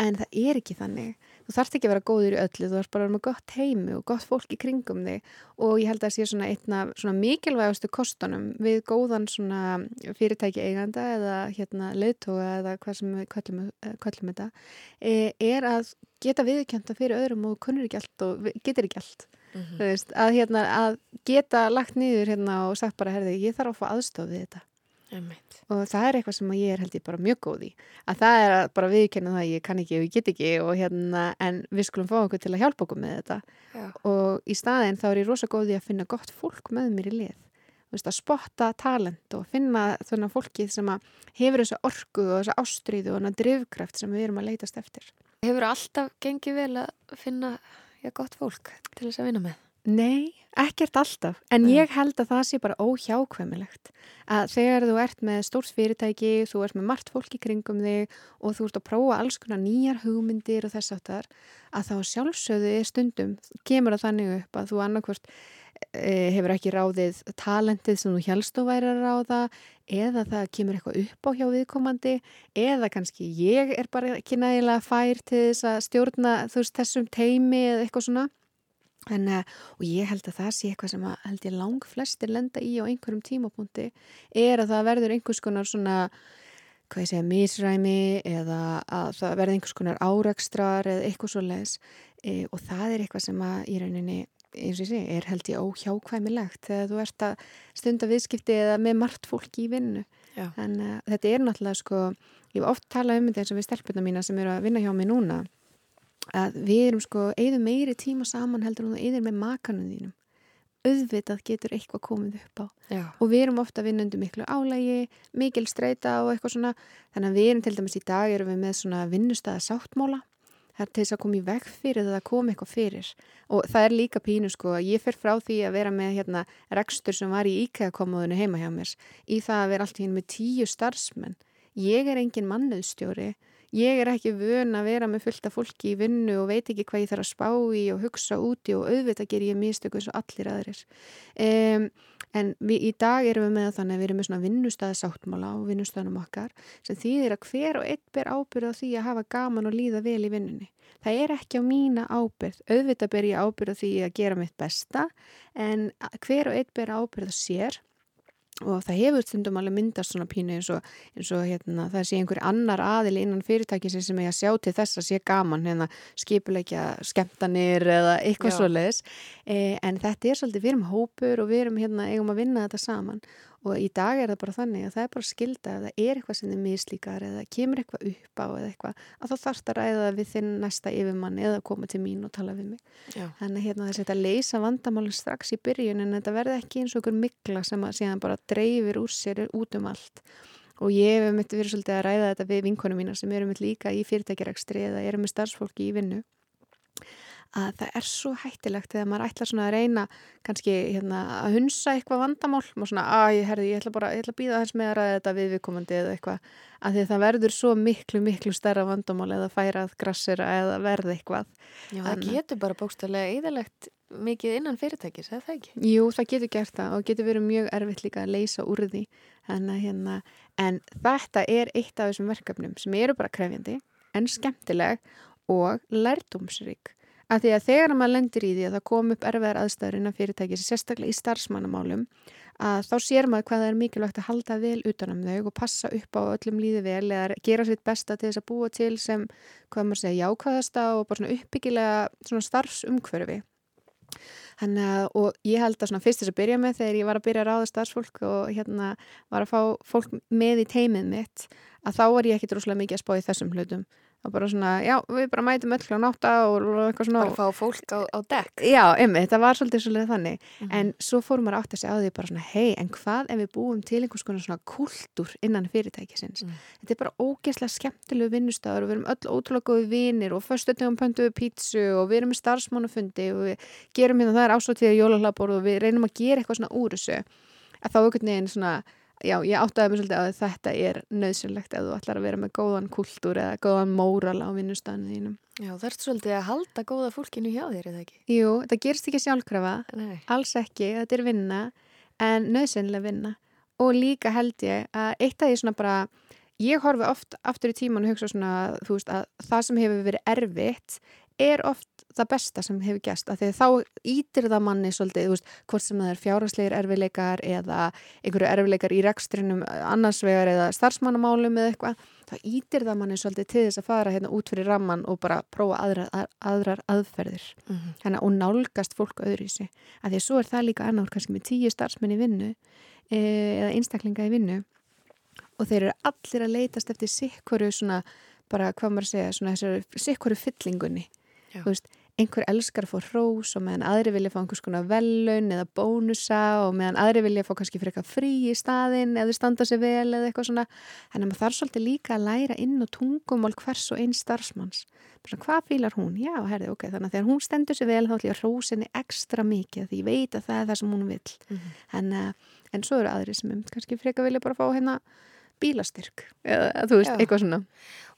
En það er ekki þannig. Þú þarfst ekki að vera góður í öllu, þú þarfst bara að vera með gott heimi og gott fólk í kringum þig. Og ég held að það sé svona einna svona mikilvægastu kostunum við góðan svona fyrirtæki eiganda eða hérna leiðtóga eða hvað sem við kallum, kallum þetta e, er að geta viðkjönda fyrir öðrum og kunnur ekki allt og getur ekki allt. Mm -hmm. veist, að, hérna, að geta lagt nýður hérna og sagt bara herði ég þarf að fá aðstofið þetta Emmeit. og það er eitthvað sem ég er held ég bara mjög góð í að það er að bara viðkenna það ég kann ekki og ég get ekki og hérna en við skulum fá okkur til að hjálpa okkur með þetta Já. og í staðin þá er ég rosa góð í að finna gott fólk með mér í lið Veist, að spotta talent og finna þennan fólkið sem hefur þessu orgu og þessu ástríðu og þessu drivkraft sem við erum að leytast eftir. Hefur alltaf gengið vel að finna ja, gott fólk til þess að vinna með? Nei, ekkert alltaf, en Nei. ég held að það sé bara óhjákvæmilegt. Að þegar þú ert með stórs fyrirtæki, þú ert með margt fólk í kringum þig og þú ert að prófa alls konar nýjar hugmyndir og þess aftar, að þá sjálfsögðu stundum kemur það þannig upp að þú annarkvört e, hefur ekki ráðið talentið sem þú helst og væri að ráða eða það kemur eitthvað upp á hjá viðkomandi eða kannski ég er bara ekki nægilega fær til þess að stjórna veist, þessum teimi eða eitthvað svona En, og ég held að það sé eitthvað sem að held ég lang flestir lenda í á einhverjum tímapunkti er að það verður einhvers konar svona hvað ég segja, misræmi eða að það verður einhvers konar árakstrar eða eitthvað svo les e, og það er eitthvað sem að í rauninni eins og ég segi, er held ég óhjákvæmilegt þegar þú ert að stunda viðskipti eða með margt fólki í vinnu. Já. en uh, þetta er náttúrulega sko, ég hef oft talað um þetta eins og við stelpuna mína sem eru að vinna hjá mig núna að við erum sko eigðum meiri tíma saman heldur en þú eigðir með makanum þínum. Auðvitað getur eitthvað komið upp á. Já. og við erum ofta vinnundu miklu álægi mikil streyta og eitthvað svona. Þannig að við erum til dæmis í dag erum við með svona vinnustæða sáttmóla það er til þess að koma í veg fyrir það að koma eitthvað fyrir. Og það er líka pínu sko ég fer frá því að vera með hérna rekstur sem var í íkæðakomóðinu heima hjá mér í það að vera alltaf hinn með tíu starfsmenn. Ég er engin mannuðstjóri ég er ekki vön að vera með fullta fólki í vinnu og veit ekki hvað ég þarf að spá í og hugsa úti og auðvitað ger ég mistöku eins og allir aðrir. Um, en við, í dag erum við með þannig að við erum með svona vinnustæðasáttmála og vinnustæðanum okkar sem þýðir að hver og einn ber ábyrð á því að hafa gaman og líða vel í vinnunni. Það er ekki á mína ábyrð auðvitað ber ég ábyrð á því að gera mitt besta en hver og einn ber ábyrð á sér og það hefur stundum alveg myndast svona pínu eins og, eins og hérna, það sé einhver annar aðili innan fyrirtækisins sem er að sjá til þess að sé gaman hérna, skipuleikja skemmtanir eða eitthvað svo leiðis e, en þetta er svolítið, við erum hópur og við erum hérna, eigum að vinna þetta saman og í dag er það bara þannig að það er bara skilda ef það er eitthvað sem þið mislíkar eða kemur eitthvað upp á eða eitthvað að þá þarfst að ræða það við þinn næsta yfirmann eða koma til mín og tala við mig. Já. þannig hérna þess að leysa vandamáli strax í byrjun en þetta verði ekki eins og okkur mikla sem að síðan bara dreifir úr sér út um allt. Og ég hef myndið verið svolítið að ræða þetta við vinkonum mína sem eru myndið líka í fyrirtækjarækstri eða eru með starfsfólki í vinnu að það er svo hættilegt þegar maður ætlar svona að reyna kannski hérna, að hunsa eitthvað vandamál og svona að ég, herði, ég ætla bara ég ætla að býða þess með að ræða þetta viðvikomandi eða eitthvað að því það verður svo miklu miklu stærra vandamál eða færað grassir eða verð eitthvað Já það Anna. getur bara bókstallega eðalegt mikið innan fyrirtækis, eða það ekki? Jú það getur gert það og getur verið mjög erfitt líka að leysa úr því en, hérna, en þetta er eitt af þessum verkefnum sem eru bara krefjandi en skemmtileg og lærdomsrík að því að þegar maður lendir í því að það kom upp erfiðar aðstæður innan fyrirtækis, sérstaklega í starfsmannamálum, að þá sér maður hvað það er mikilvægt að halda vel utanum þau og passa upp á öllum líði vel eða gera sitt besta til þess að búa til sem, hvað maður segja, jákvæðasta og bara svona uppbyggilega svona starfsumhverfi. Þannig að, og ég held að svona fyrst þess að byrja með þegar ég var að byrja að ráða starfsfólk og hérna var að fá fólk með í teimið mitt, að þá var ég ekki droslega mikið að spá í þessum hlutum og bara svona, já, við bara mætum öll á nátta og eitthvað svona bara fá fólk á, á dekk já, ymmi, þetta var svolítið svolítið þannig mm -hmm. en svo fórum maður átt að segja á því bara svona hei, en hvað ef við búum til einhvers konar svona kultúr innan fyrirtækisins mm. þetta er bara ógeðslega skemmtilegu vinnustafur og við erum öll ótrúlega góði vinnir og fyrstöldum pöntuðu pítsu og við erum í starfsmánufundi og við gerum hérna það er ásóttíða jólalabor og við reynum að gera eitthvað svona úr þessu að þá einhvern veginn svona já, ég áttaði mig svolítið að þetta er nöðsynlegt ef þú ætlar að vera með góðan kultúr eða góðan móral á vinnustafninu þínum. Já, það ert svolítið að halda góða fólkinu hjá þér, eða ekki? Jú, það gerst ekki sjálfkrafa, Nei. alls ekki, þetta er vinna, en nöðsynlega vinna. Og líka held ég að eitt af því svona bara, ég horfi oft aftur í tíman og hugsa svona, þú veist, að það sem hefur verið erfitt er oft það besta sem hefur gæst að því þá ítir það manni svolítið, veist, hvort sem það er fjárhásleir erfileikar eða einhverju erfileikar í rekstrinum annars vegar eða starfsmannamálum eða eitthvað, þá ítir það manni svolítið til þess að fara hérna út fyrir ramman og bara prófa aðra, að, aðrar aðferðir. Mm -hmm. hérna, og nálgast fólk öðru í sig, að því svo er það líka annar kannski með tíu starfsmenn í vinnu e, eða einstaklinga í vinnu og þeir eru allir að leitast eftir sikkoru svona, bara hvað maður segja, svona þessari sikkoru fyllingunni. Þú veist, einhver elskar að fá hrós og meðan aðri vilja fá einhvers konar velun eða bónusa og meðan aðri vilja fá kannski fyrir eitthvað frí í staðin eða standa sér vel eða eitthvað svona þannig að maður þarf svolítið líka að læra inn og tungumál hvers og einn starfsmanns svona, hvað fýlar hún? Já, herði, ok þannig að þegar hún stendur sér vel þá ætlum ég að hrósinni ekstra mikið því ég veit að það er það sem hún vil mm -hmm. en, uh, en svo eru aðri sem um, kannski frekar vilja bara fá hérna bílastyrk eða þú veist, Já. eitthvað svona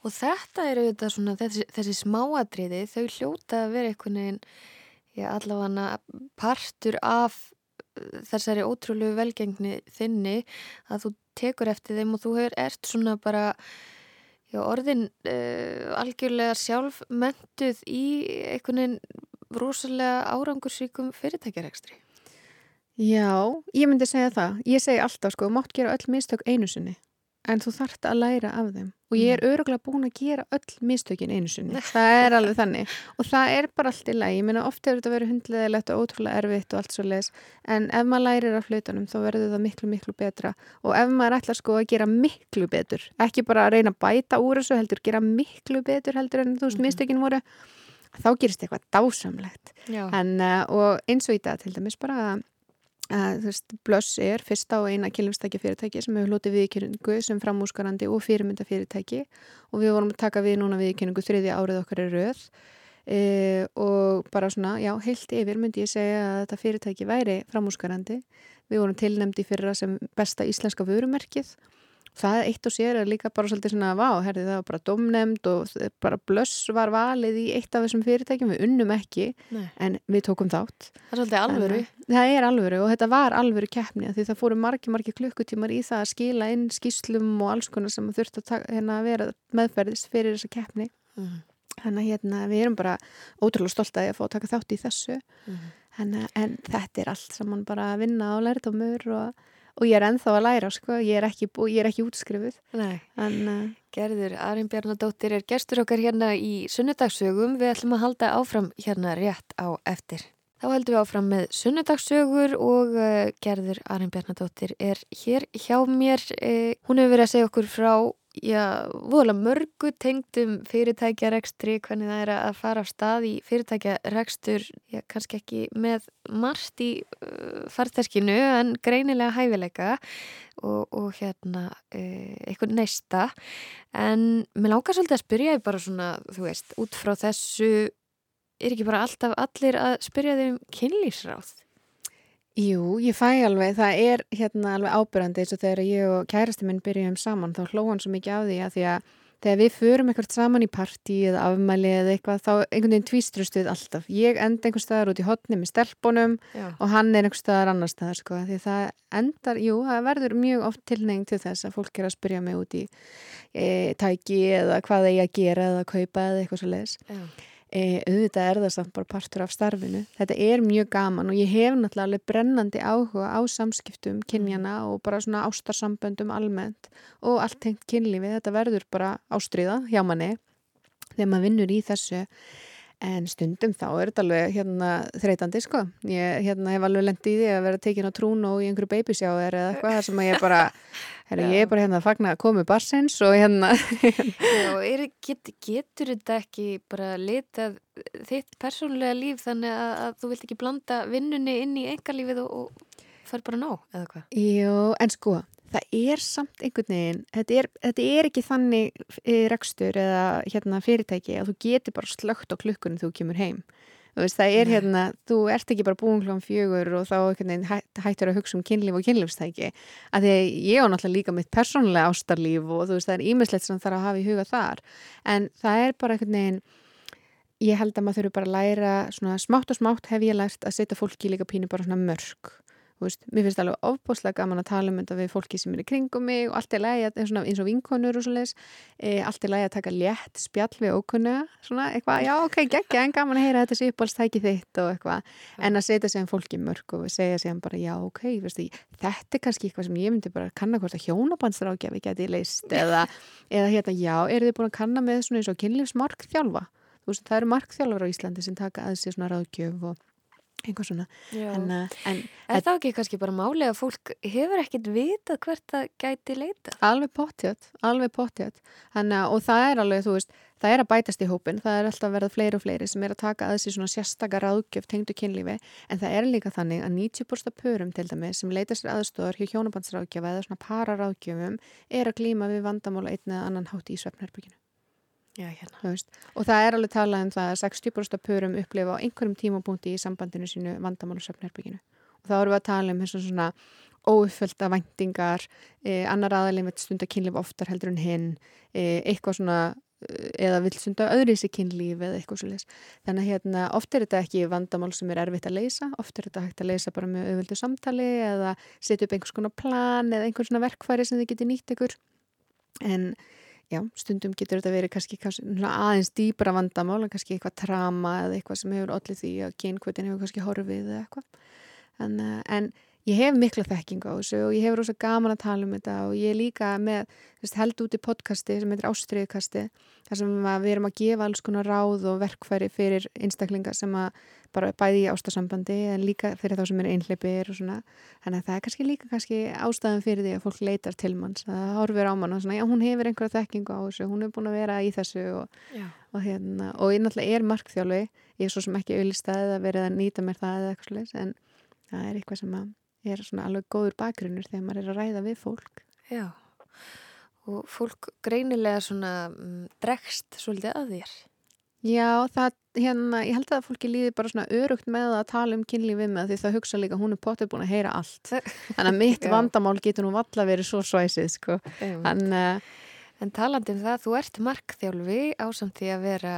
og þetta er auðvitað svona þessi, þessi smáadriði, þau hljóta að vera einhvern veginn, já allavega partur af uh, þessari ótrúlegu velgengni þinni að þú tekur eftir þeim og þú hefur ert svona bara já, orðin uh, algjörlega sjálfmentuð í einhvern veginn rosalega árangursíkum fyrirtækjarekstri Já, ég myndi segja það. Ég segi alltaf sko, mátt gera öll mistök einu sinni en þú þart að læra af þeim. Og ég er mm. öruglega búin að gera öll mistökin einu sinni, það er alveg þannig. Og það er bara allt í lagi, ég meina ofta er þetta verið hundleðilegt og ótrúlega erfitt og allt svo leiðis, en ef maður lærir af flutunum þá verður það miklu miklu betra. Og ef maður ætlar sko að gera miklu betur ekki bara að reyna að bæta úr þessu heldur, gera miklu betur heldur en þú veist mm -hmm. mistökin voru, þá gerist eitthvað dásamlegt. En, uh, og eins og í dag til dæmis bara að Blöss er fyrsta og eina kynlumstækja fyrirtæki sem hefur hlutið viðkynningu sem framúsgarandi og fyrirmynda fyrirtæki og við vorum að taka við núna viðkynningu þriðja árið okkar er röð. E, og bara svona, já, heilt yfir myndi ég segja að þetta fyrirtæki væri framúsgarandi. Við vorum tilnemdi fyrra sem besta íslenska vörumerkið það eitt og sér er líka bara svolítið svona vá, herði það var bara domnemd og bara blöss var valið í eitt af þessum fyrirtækjum, við unnum ekki Nei. en við tókum þátt Það er svolítið alvöru. En, það er alvöru og þetta var alvöru keppni því það fóru margi, margi klukkutímar í það að skila inn skýslum og alls konar sem þurft að, taka, hérna, vera meðferðis fyrir þessa keppni Mm. þannig að hérna, við erum bara ótrúlega stolt að ég að fá að taka þátt í þessu Mm. en, en þetta er allt saman bara að vinna á lærdómur og, og ég er ennþá að læra sko. ég er ekki, ég er ekki útskrifuð Nei. en uh, Gerður Arin Bjarnadóttir er gestur okkar hérna í sunnudagsögum. Við ætlum að halda áfram hérna rétt á eftir. Þá heldum við áfram með sunnudagsögur og uh, Gerður Arin Bjarnadóttir er hér hjá mér. Uh, hún hefur verið að segja okkur frá já, voðalega mörgu tengdum fyrirtækjarekstri, hvernig það er að fara af stað í fyrirtækjarekstur, já, kannski ekki með margt í uh, farteskinu en greinilega hæfileika og, og hérna uh, eitthvað neista en mér langar svolítið að spyrja þig bara svona, þú veist, út frá þessu er ekki bara alltaf allir að spyrja þig um kynlýsráð? Jú, ég fæ alveg það er hérna alveg ábyrjandi eins og þegar ég og kærasti minn byrjuðum saman þá hló hann svo mikið á því að því að þegar við förum eitthvað saman í partí eða afmæli eða eitthvað þá einhvern veginn tvístrust við alltaf ég enda einhver staðar út í hotni með stelpunum Já. og hann er einhver staðar annar staðar sko, því það endar, jú, það verður mjög oft tilneging til þess að fólk er að spyrja mig út í e, tæki eða hvað er að gera eða kaupa eða eitthvað svo leiðis Já. E, auðvitað er það samt bara partur af starfinu. Þetta er mjög gaman og ég hef náttúrulega brennandi áhuga á samskiptum kynjana og bara svona ástarsamböndum almennt og allt tengt kynlífi. Þetta verður bara ástriða hjá manni þegar maður vinnur í þessu. En stundum þá er þetta alveg hérna þreytandi sko. Ég hérna, hef alveg lendið í því að vera tekin á trún og í einhverju babysjáður eða eitthvað þar sem ég bara, herri, ég er bara hérna að fagna að komi barsins og hérna Já, er, get, getur þetta ekki bara litað þitt persónulega líf þannig að, að þú vilt ekki blanda vinnunni inn í engalífið og, og fær bara nóg eða hvað? Jú, en sko, það er samt einhvern veginn, þetta er, þetta er ekki þannig e, rekstur eða hérna fyrirtæki að þú getur bara slögt á klukkunum þú kemur heim. Veist, það er hérna, þú ert ekki bara búin klokkan fjögur og þá hættur að hugsa um kynlíf og kynlífstæki. Að því ég á náttúrulega líka mitt persónulega ástarlíf og þú veist, það er ímislegt sem þarf að hafa í huga þar. En það er bara einhvern veginn, ég held að maður þurfi bara að læra svona smátt og smátt hef ég lært að setja fólki líka pínu bara svona mörg veist, mér finnst alveg ofbúslega gaman að tala um þetta við fólki sem er í kringum mig og allt er lægi eins og vinkonur og svoleiðis e, allt er lægi að taka létt spjall við ókunna svona eitthvað, já ok, geggja en gaman að heyra þetta sé uppbólstæki þitt og eitthvað. En að setja um fólki mörg og segja sig bara já ok, veistu, þetta er kannski eitthvað sem ég myndi bara kanna hvort að hjónabandsrákjafi geti leist eða, eða hérna, já, eru þið búin að kanna með svona eins og kynlífsmark þjálfa þú veist, það eru markþjálfur á Íslandi sem taka að sér svona ráðgjöf og einhvað svona. En, uh, en Er það ekki kannski bara máli að fólk hefur ekkert vitað hvert það gæti leita? alveg pottjátt, alveg pottjátt og það er alveg, þú veist það er að bætast í hópin, það er alltaf verða fleiri og fleiri sem er að taka að þessi svona sérstaka ráðgjöf tengdu kynlífi, en það er líka þannig að 90% pörum til dæmis sem leita sér aðstofar hjá hjónabandsráðgjöfa eða svona pararáðgjöfum er að glíma við vandamála einn eða annan hátt í svefnherbygginu Já, hérna. og það er alveg talað um það að 60% af pörum upplifa á einhverjum tímapunkti í sambandinu sínu vandamála svefnherbygginu og þá erum við að tala um eins og svona óuppfölda væntingar eh, annar aðalinn veit stunda kynlíf oftar heldur en hinn eh, eitthvað svona eh, eða vil stunda öðru í sig kynlíf eða eitthvað svo þannig að hérna, oft er þetta ekki vandamál sem er erfitt að leysa oft er þetta hægt að leysa bara með auðvöldu samtali eða setja upp einhvers konar plan eða einhvers svona verkfæri sem þið geti nýtt ykkur. En já, stundum getur þetta verið kannski, kannski aðeins dýbra vandamál en kannski eitthvað trama eða eitthvað sem hefur allir því að kynkvötin hefur kannski horfið eða eitthvað. En, eh, en ég hef mikla þekkingu á þessu og ég hef rosa gaman að tala um þetta og ég er líka með veist, held út í podcasti sem heitir Ástriðukasti þar sem við erum að gefa alls konar ráð og verkfæri fyrir einstaklinga sem að bara bæði í ástasambandi en líka fyrir þá sem er einhleipir og svona. Þannig að það er kannski líka kannski ástæðan fyrir því að fólk leitar til manns. Það horfir á mann og svona já hún hefur einhverja þekkingu á þessu hún er búin að vera í þessu og, og hérna og ég náttúrulega er markþjálfi. Ég er svo sem ekki auðlistað að verið að nýta mér það eða eitthvað slags en það er eitthvað sem að er svona alveg góður bakgrunnur þegar maður er að ræða við fólk Já. Og fólk greinilega svona mm, dregst svolítið að þér. Já, það hérna, ég held að fólki líði bara svona örugt með að tala um kynlífið með því það hugsa líka hún er potið búin að heyra allt þannig að mitt vandamál getur nú valla verið svo svæsið sko. en, uh, en talandi um það, þú ert markþjálfi ásamt því að vera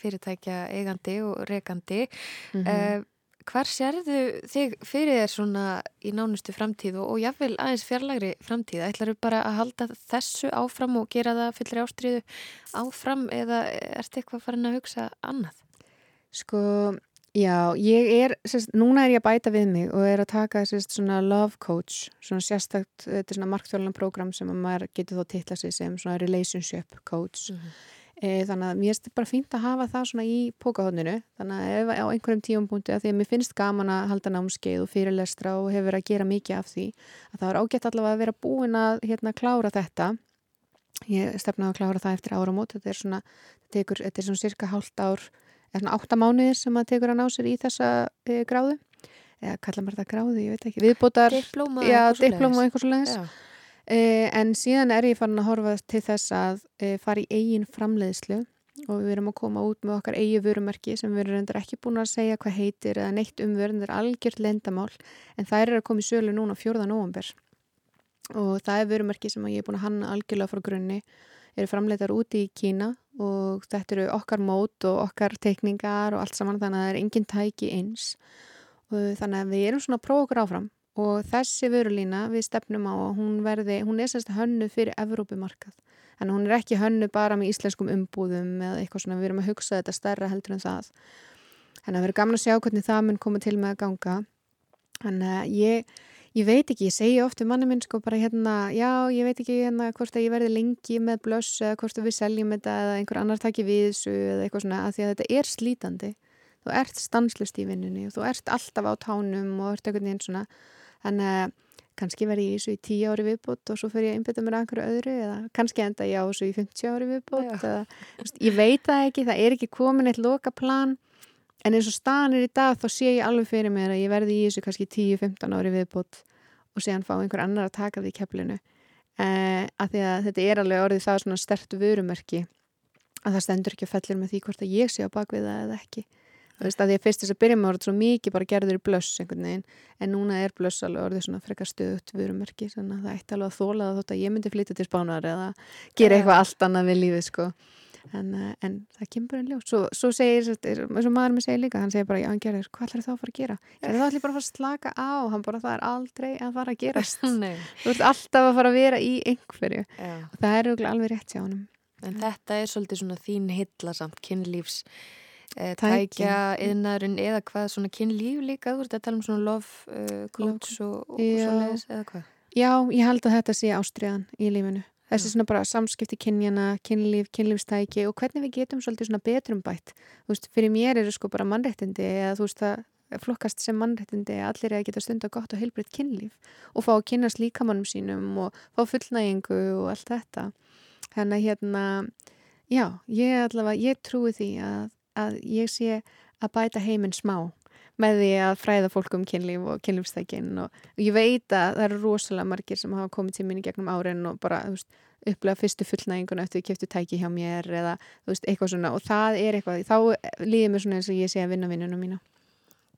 fyrirtækja eigandi og rekandi mm -hmm. uh, hvar sérðu þig fyrir þér svona í nánustu framtíð og, og jáfnvel aðeins fjarlagri framtíð? Ætlar þú bara að halda þessu áfram og gera það fullri ástriðu áfram eða ert eitthvað farin að hugsa annað? Sko, já, ég er, sérst, núna er ég að bæta við mig og er að taka sérst svona love coach, svona sérstakt, þetta er svona markþjóðlan program sem maður getur þó tilla sig sem svona relationship coach. Mm -hmm. E, þannig að mér finnst bara fínt að hafa það svona í pókahóðninu þannig að ef á einhverjum tíum punkti að því að mér finnst gaman að halda námskeið og fyrirlestra og hefur verið að gera mikið af því að það er ágætt allavega að vera búin að hérna klára þetta. Ég stefnaði að klára það eftir áramót þetta er svona, þetta tekur, þetta er svona cirka hálft ár, eða svona átta mánuðir sem að tekur að ná sér í þessa e, gráðu. Eða kalla maður þetta gráðu, ég veit ekki. Og eitthvað svo Eh, en síðan er ég farin að horfa til þess að eh, fara í eigin framleiðslu og við erum að koma út með okkar eigi vörumerki sem við erum reyndar ekki búin að segja hvað heitir eða neitt um vörun, það er algjört lendamál en það er að koma í sölu núna 4. november og það er vörumerki sem ég er búin að hanna algjörlega frá grunni eru framleitar úti í Kína og þetta eru okkar mót og okkar teikningar og allt saman þannig að það er engin tæki eins og þannig að við erum svona að prófa okkur áfram og þessi vörulína við stefnum á að hún verði, hún er sérst hönnu fyrir Evrópumarkað, en hún er ekki hönnu bara með íslenskum umbúðum eða eitthvað svona, við erum að hugsa þetta stærra heldur en það. En það verður gaman að sjá hvernig það mun koma til með að ganga. En uh, ég, ég veit ekki, ég segi ofta manni minn sko bara hérna, já ég veit ekki hérna hvort að ég verði lengi með blöss eða hvort að við seljum þetta eða einhver annar takki við þessu eða eitthvað svona, að því að þetta er slítandi. Þú ert stanslust í vinnunni og þú ert alltaf á tánum og ert einhvern veginn svona Þannig að kannski verði ég í þessu í 10 ári viðbútt og svo fyrir ég að einbita mér að einhverju öðru eða kannski enda ég á þessu í 50 ári viðbútt eða, veist, ég veit það ekki, það er ekki komin eitt loka plan en eins og staðan er í dag þá sé ég alveg fyrir mér að ég verði í þessu kannski 10-15 ári viðbútt og séðan fá einhver annar að taka því keflinu. Eh, að því að þetta er alveg orðið það svona stertu vörumerki að það stendur ekki að fellir með því hvort að ég sé á bakviða eða ekki Þú veist að því að fyrst þess að byrja með orðið svo mikið bara gerður í blöss einhvern veginn en núna er blöss alveg orðið svona frekar stöðut vörumerki þannig að það ætti alveg að þóla þótt að ég myndi flytja til spánar eða gera eitthvað allt annað við lífið sko. En, eh, en það kemur en ljó svo, svo segir, eins og maður með segir líka hann segir bara, já hann gerir, hvað ætlar þá að fara að gera? Það ætlar bara að fara að slaka á hann bara, það er aldrei að fara að gerast. Þú ert alltaf að fara að vera í einhverju. Og það er alveg rétt hjá hann En þetta er svolítið svona þín hillasamt kynlífs tækja yðnarinn eða hvað svona kynlíf líka, þú ert að tala um svona love uh, coach og, og svo leiðis eða hvað? Já, ég held að þetta sé ástriðan í lífinu. Þessi svona bara samskipti kynjana, kynlíf, kynlífstæki og hvernig við getum svolítið svona betrum bætt. Þú veist, fyrir mér eru sko bara mannrættindi eða þú veist það flokkast sem mannrættindi að allir er að geta stunda gott og heilbreytt kynlíf og fá að kynast líkamannum sínum og fá fullnægingu og allt þetta. Þannig að hérna, já, ég allavega, ég trúi því að að ég sé að bæta heiminn smá með því að fræða fólk um kynlíf og kynlífstækin og ég veit að það eru rosalega margir sem hafa komið til minni gegnum árin og bara veist, upplega fyrstu fullnægingun eftir að kæftu tæki hjá mér eða veist, eitthvað svona og það er eitthvað, þá líður mér svona eins og ég sé að vinna vinnunum mína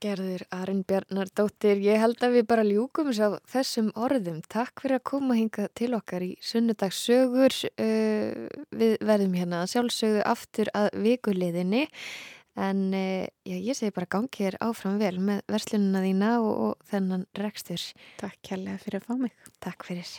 Gerður Arin Bjarnardóttir, ég held að við bara ljúkum þessum orðum. Takk fyrir að koma hinga til okkar í sunnudagssögur. Uh, við verðum hérna sjálfsögðu aftur að vikuleðinni en uh, já, ég segi bara gangið er áfram vel með verslununa þína og, og þennan rekstur. Takk kærlega fyrir að fá mig. Takk fyrir.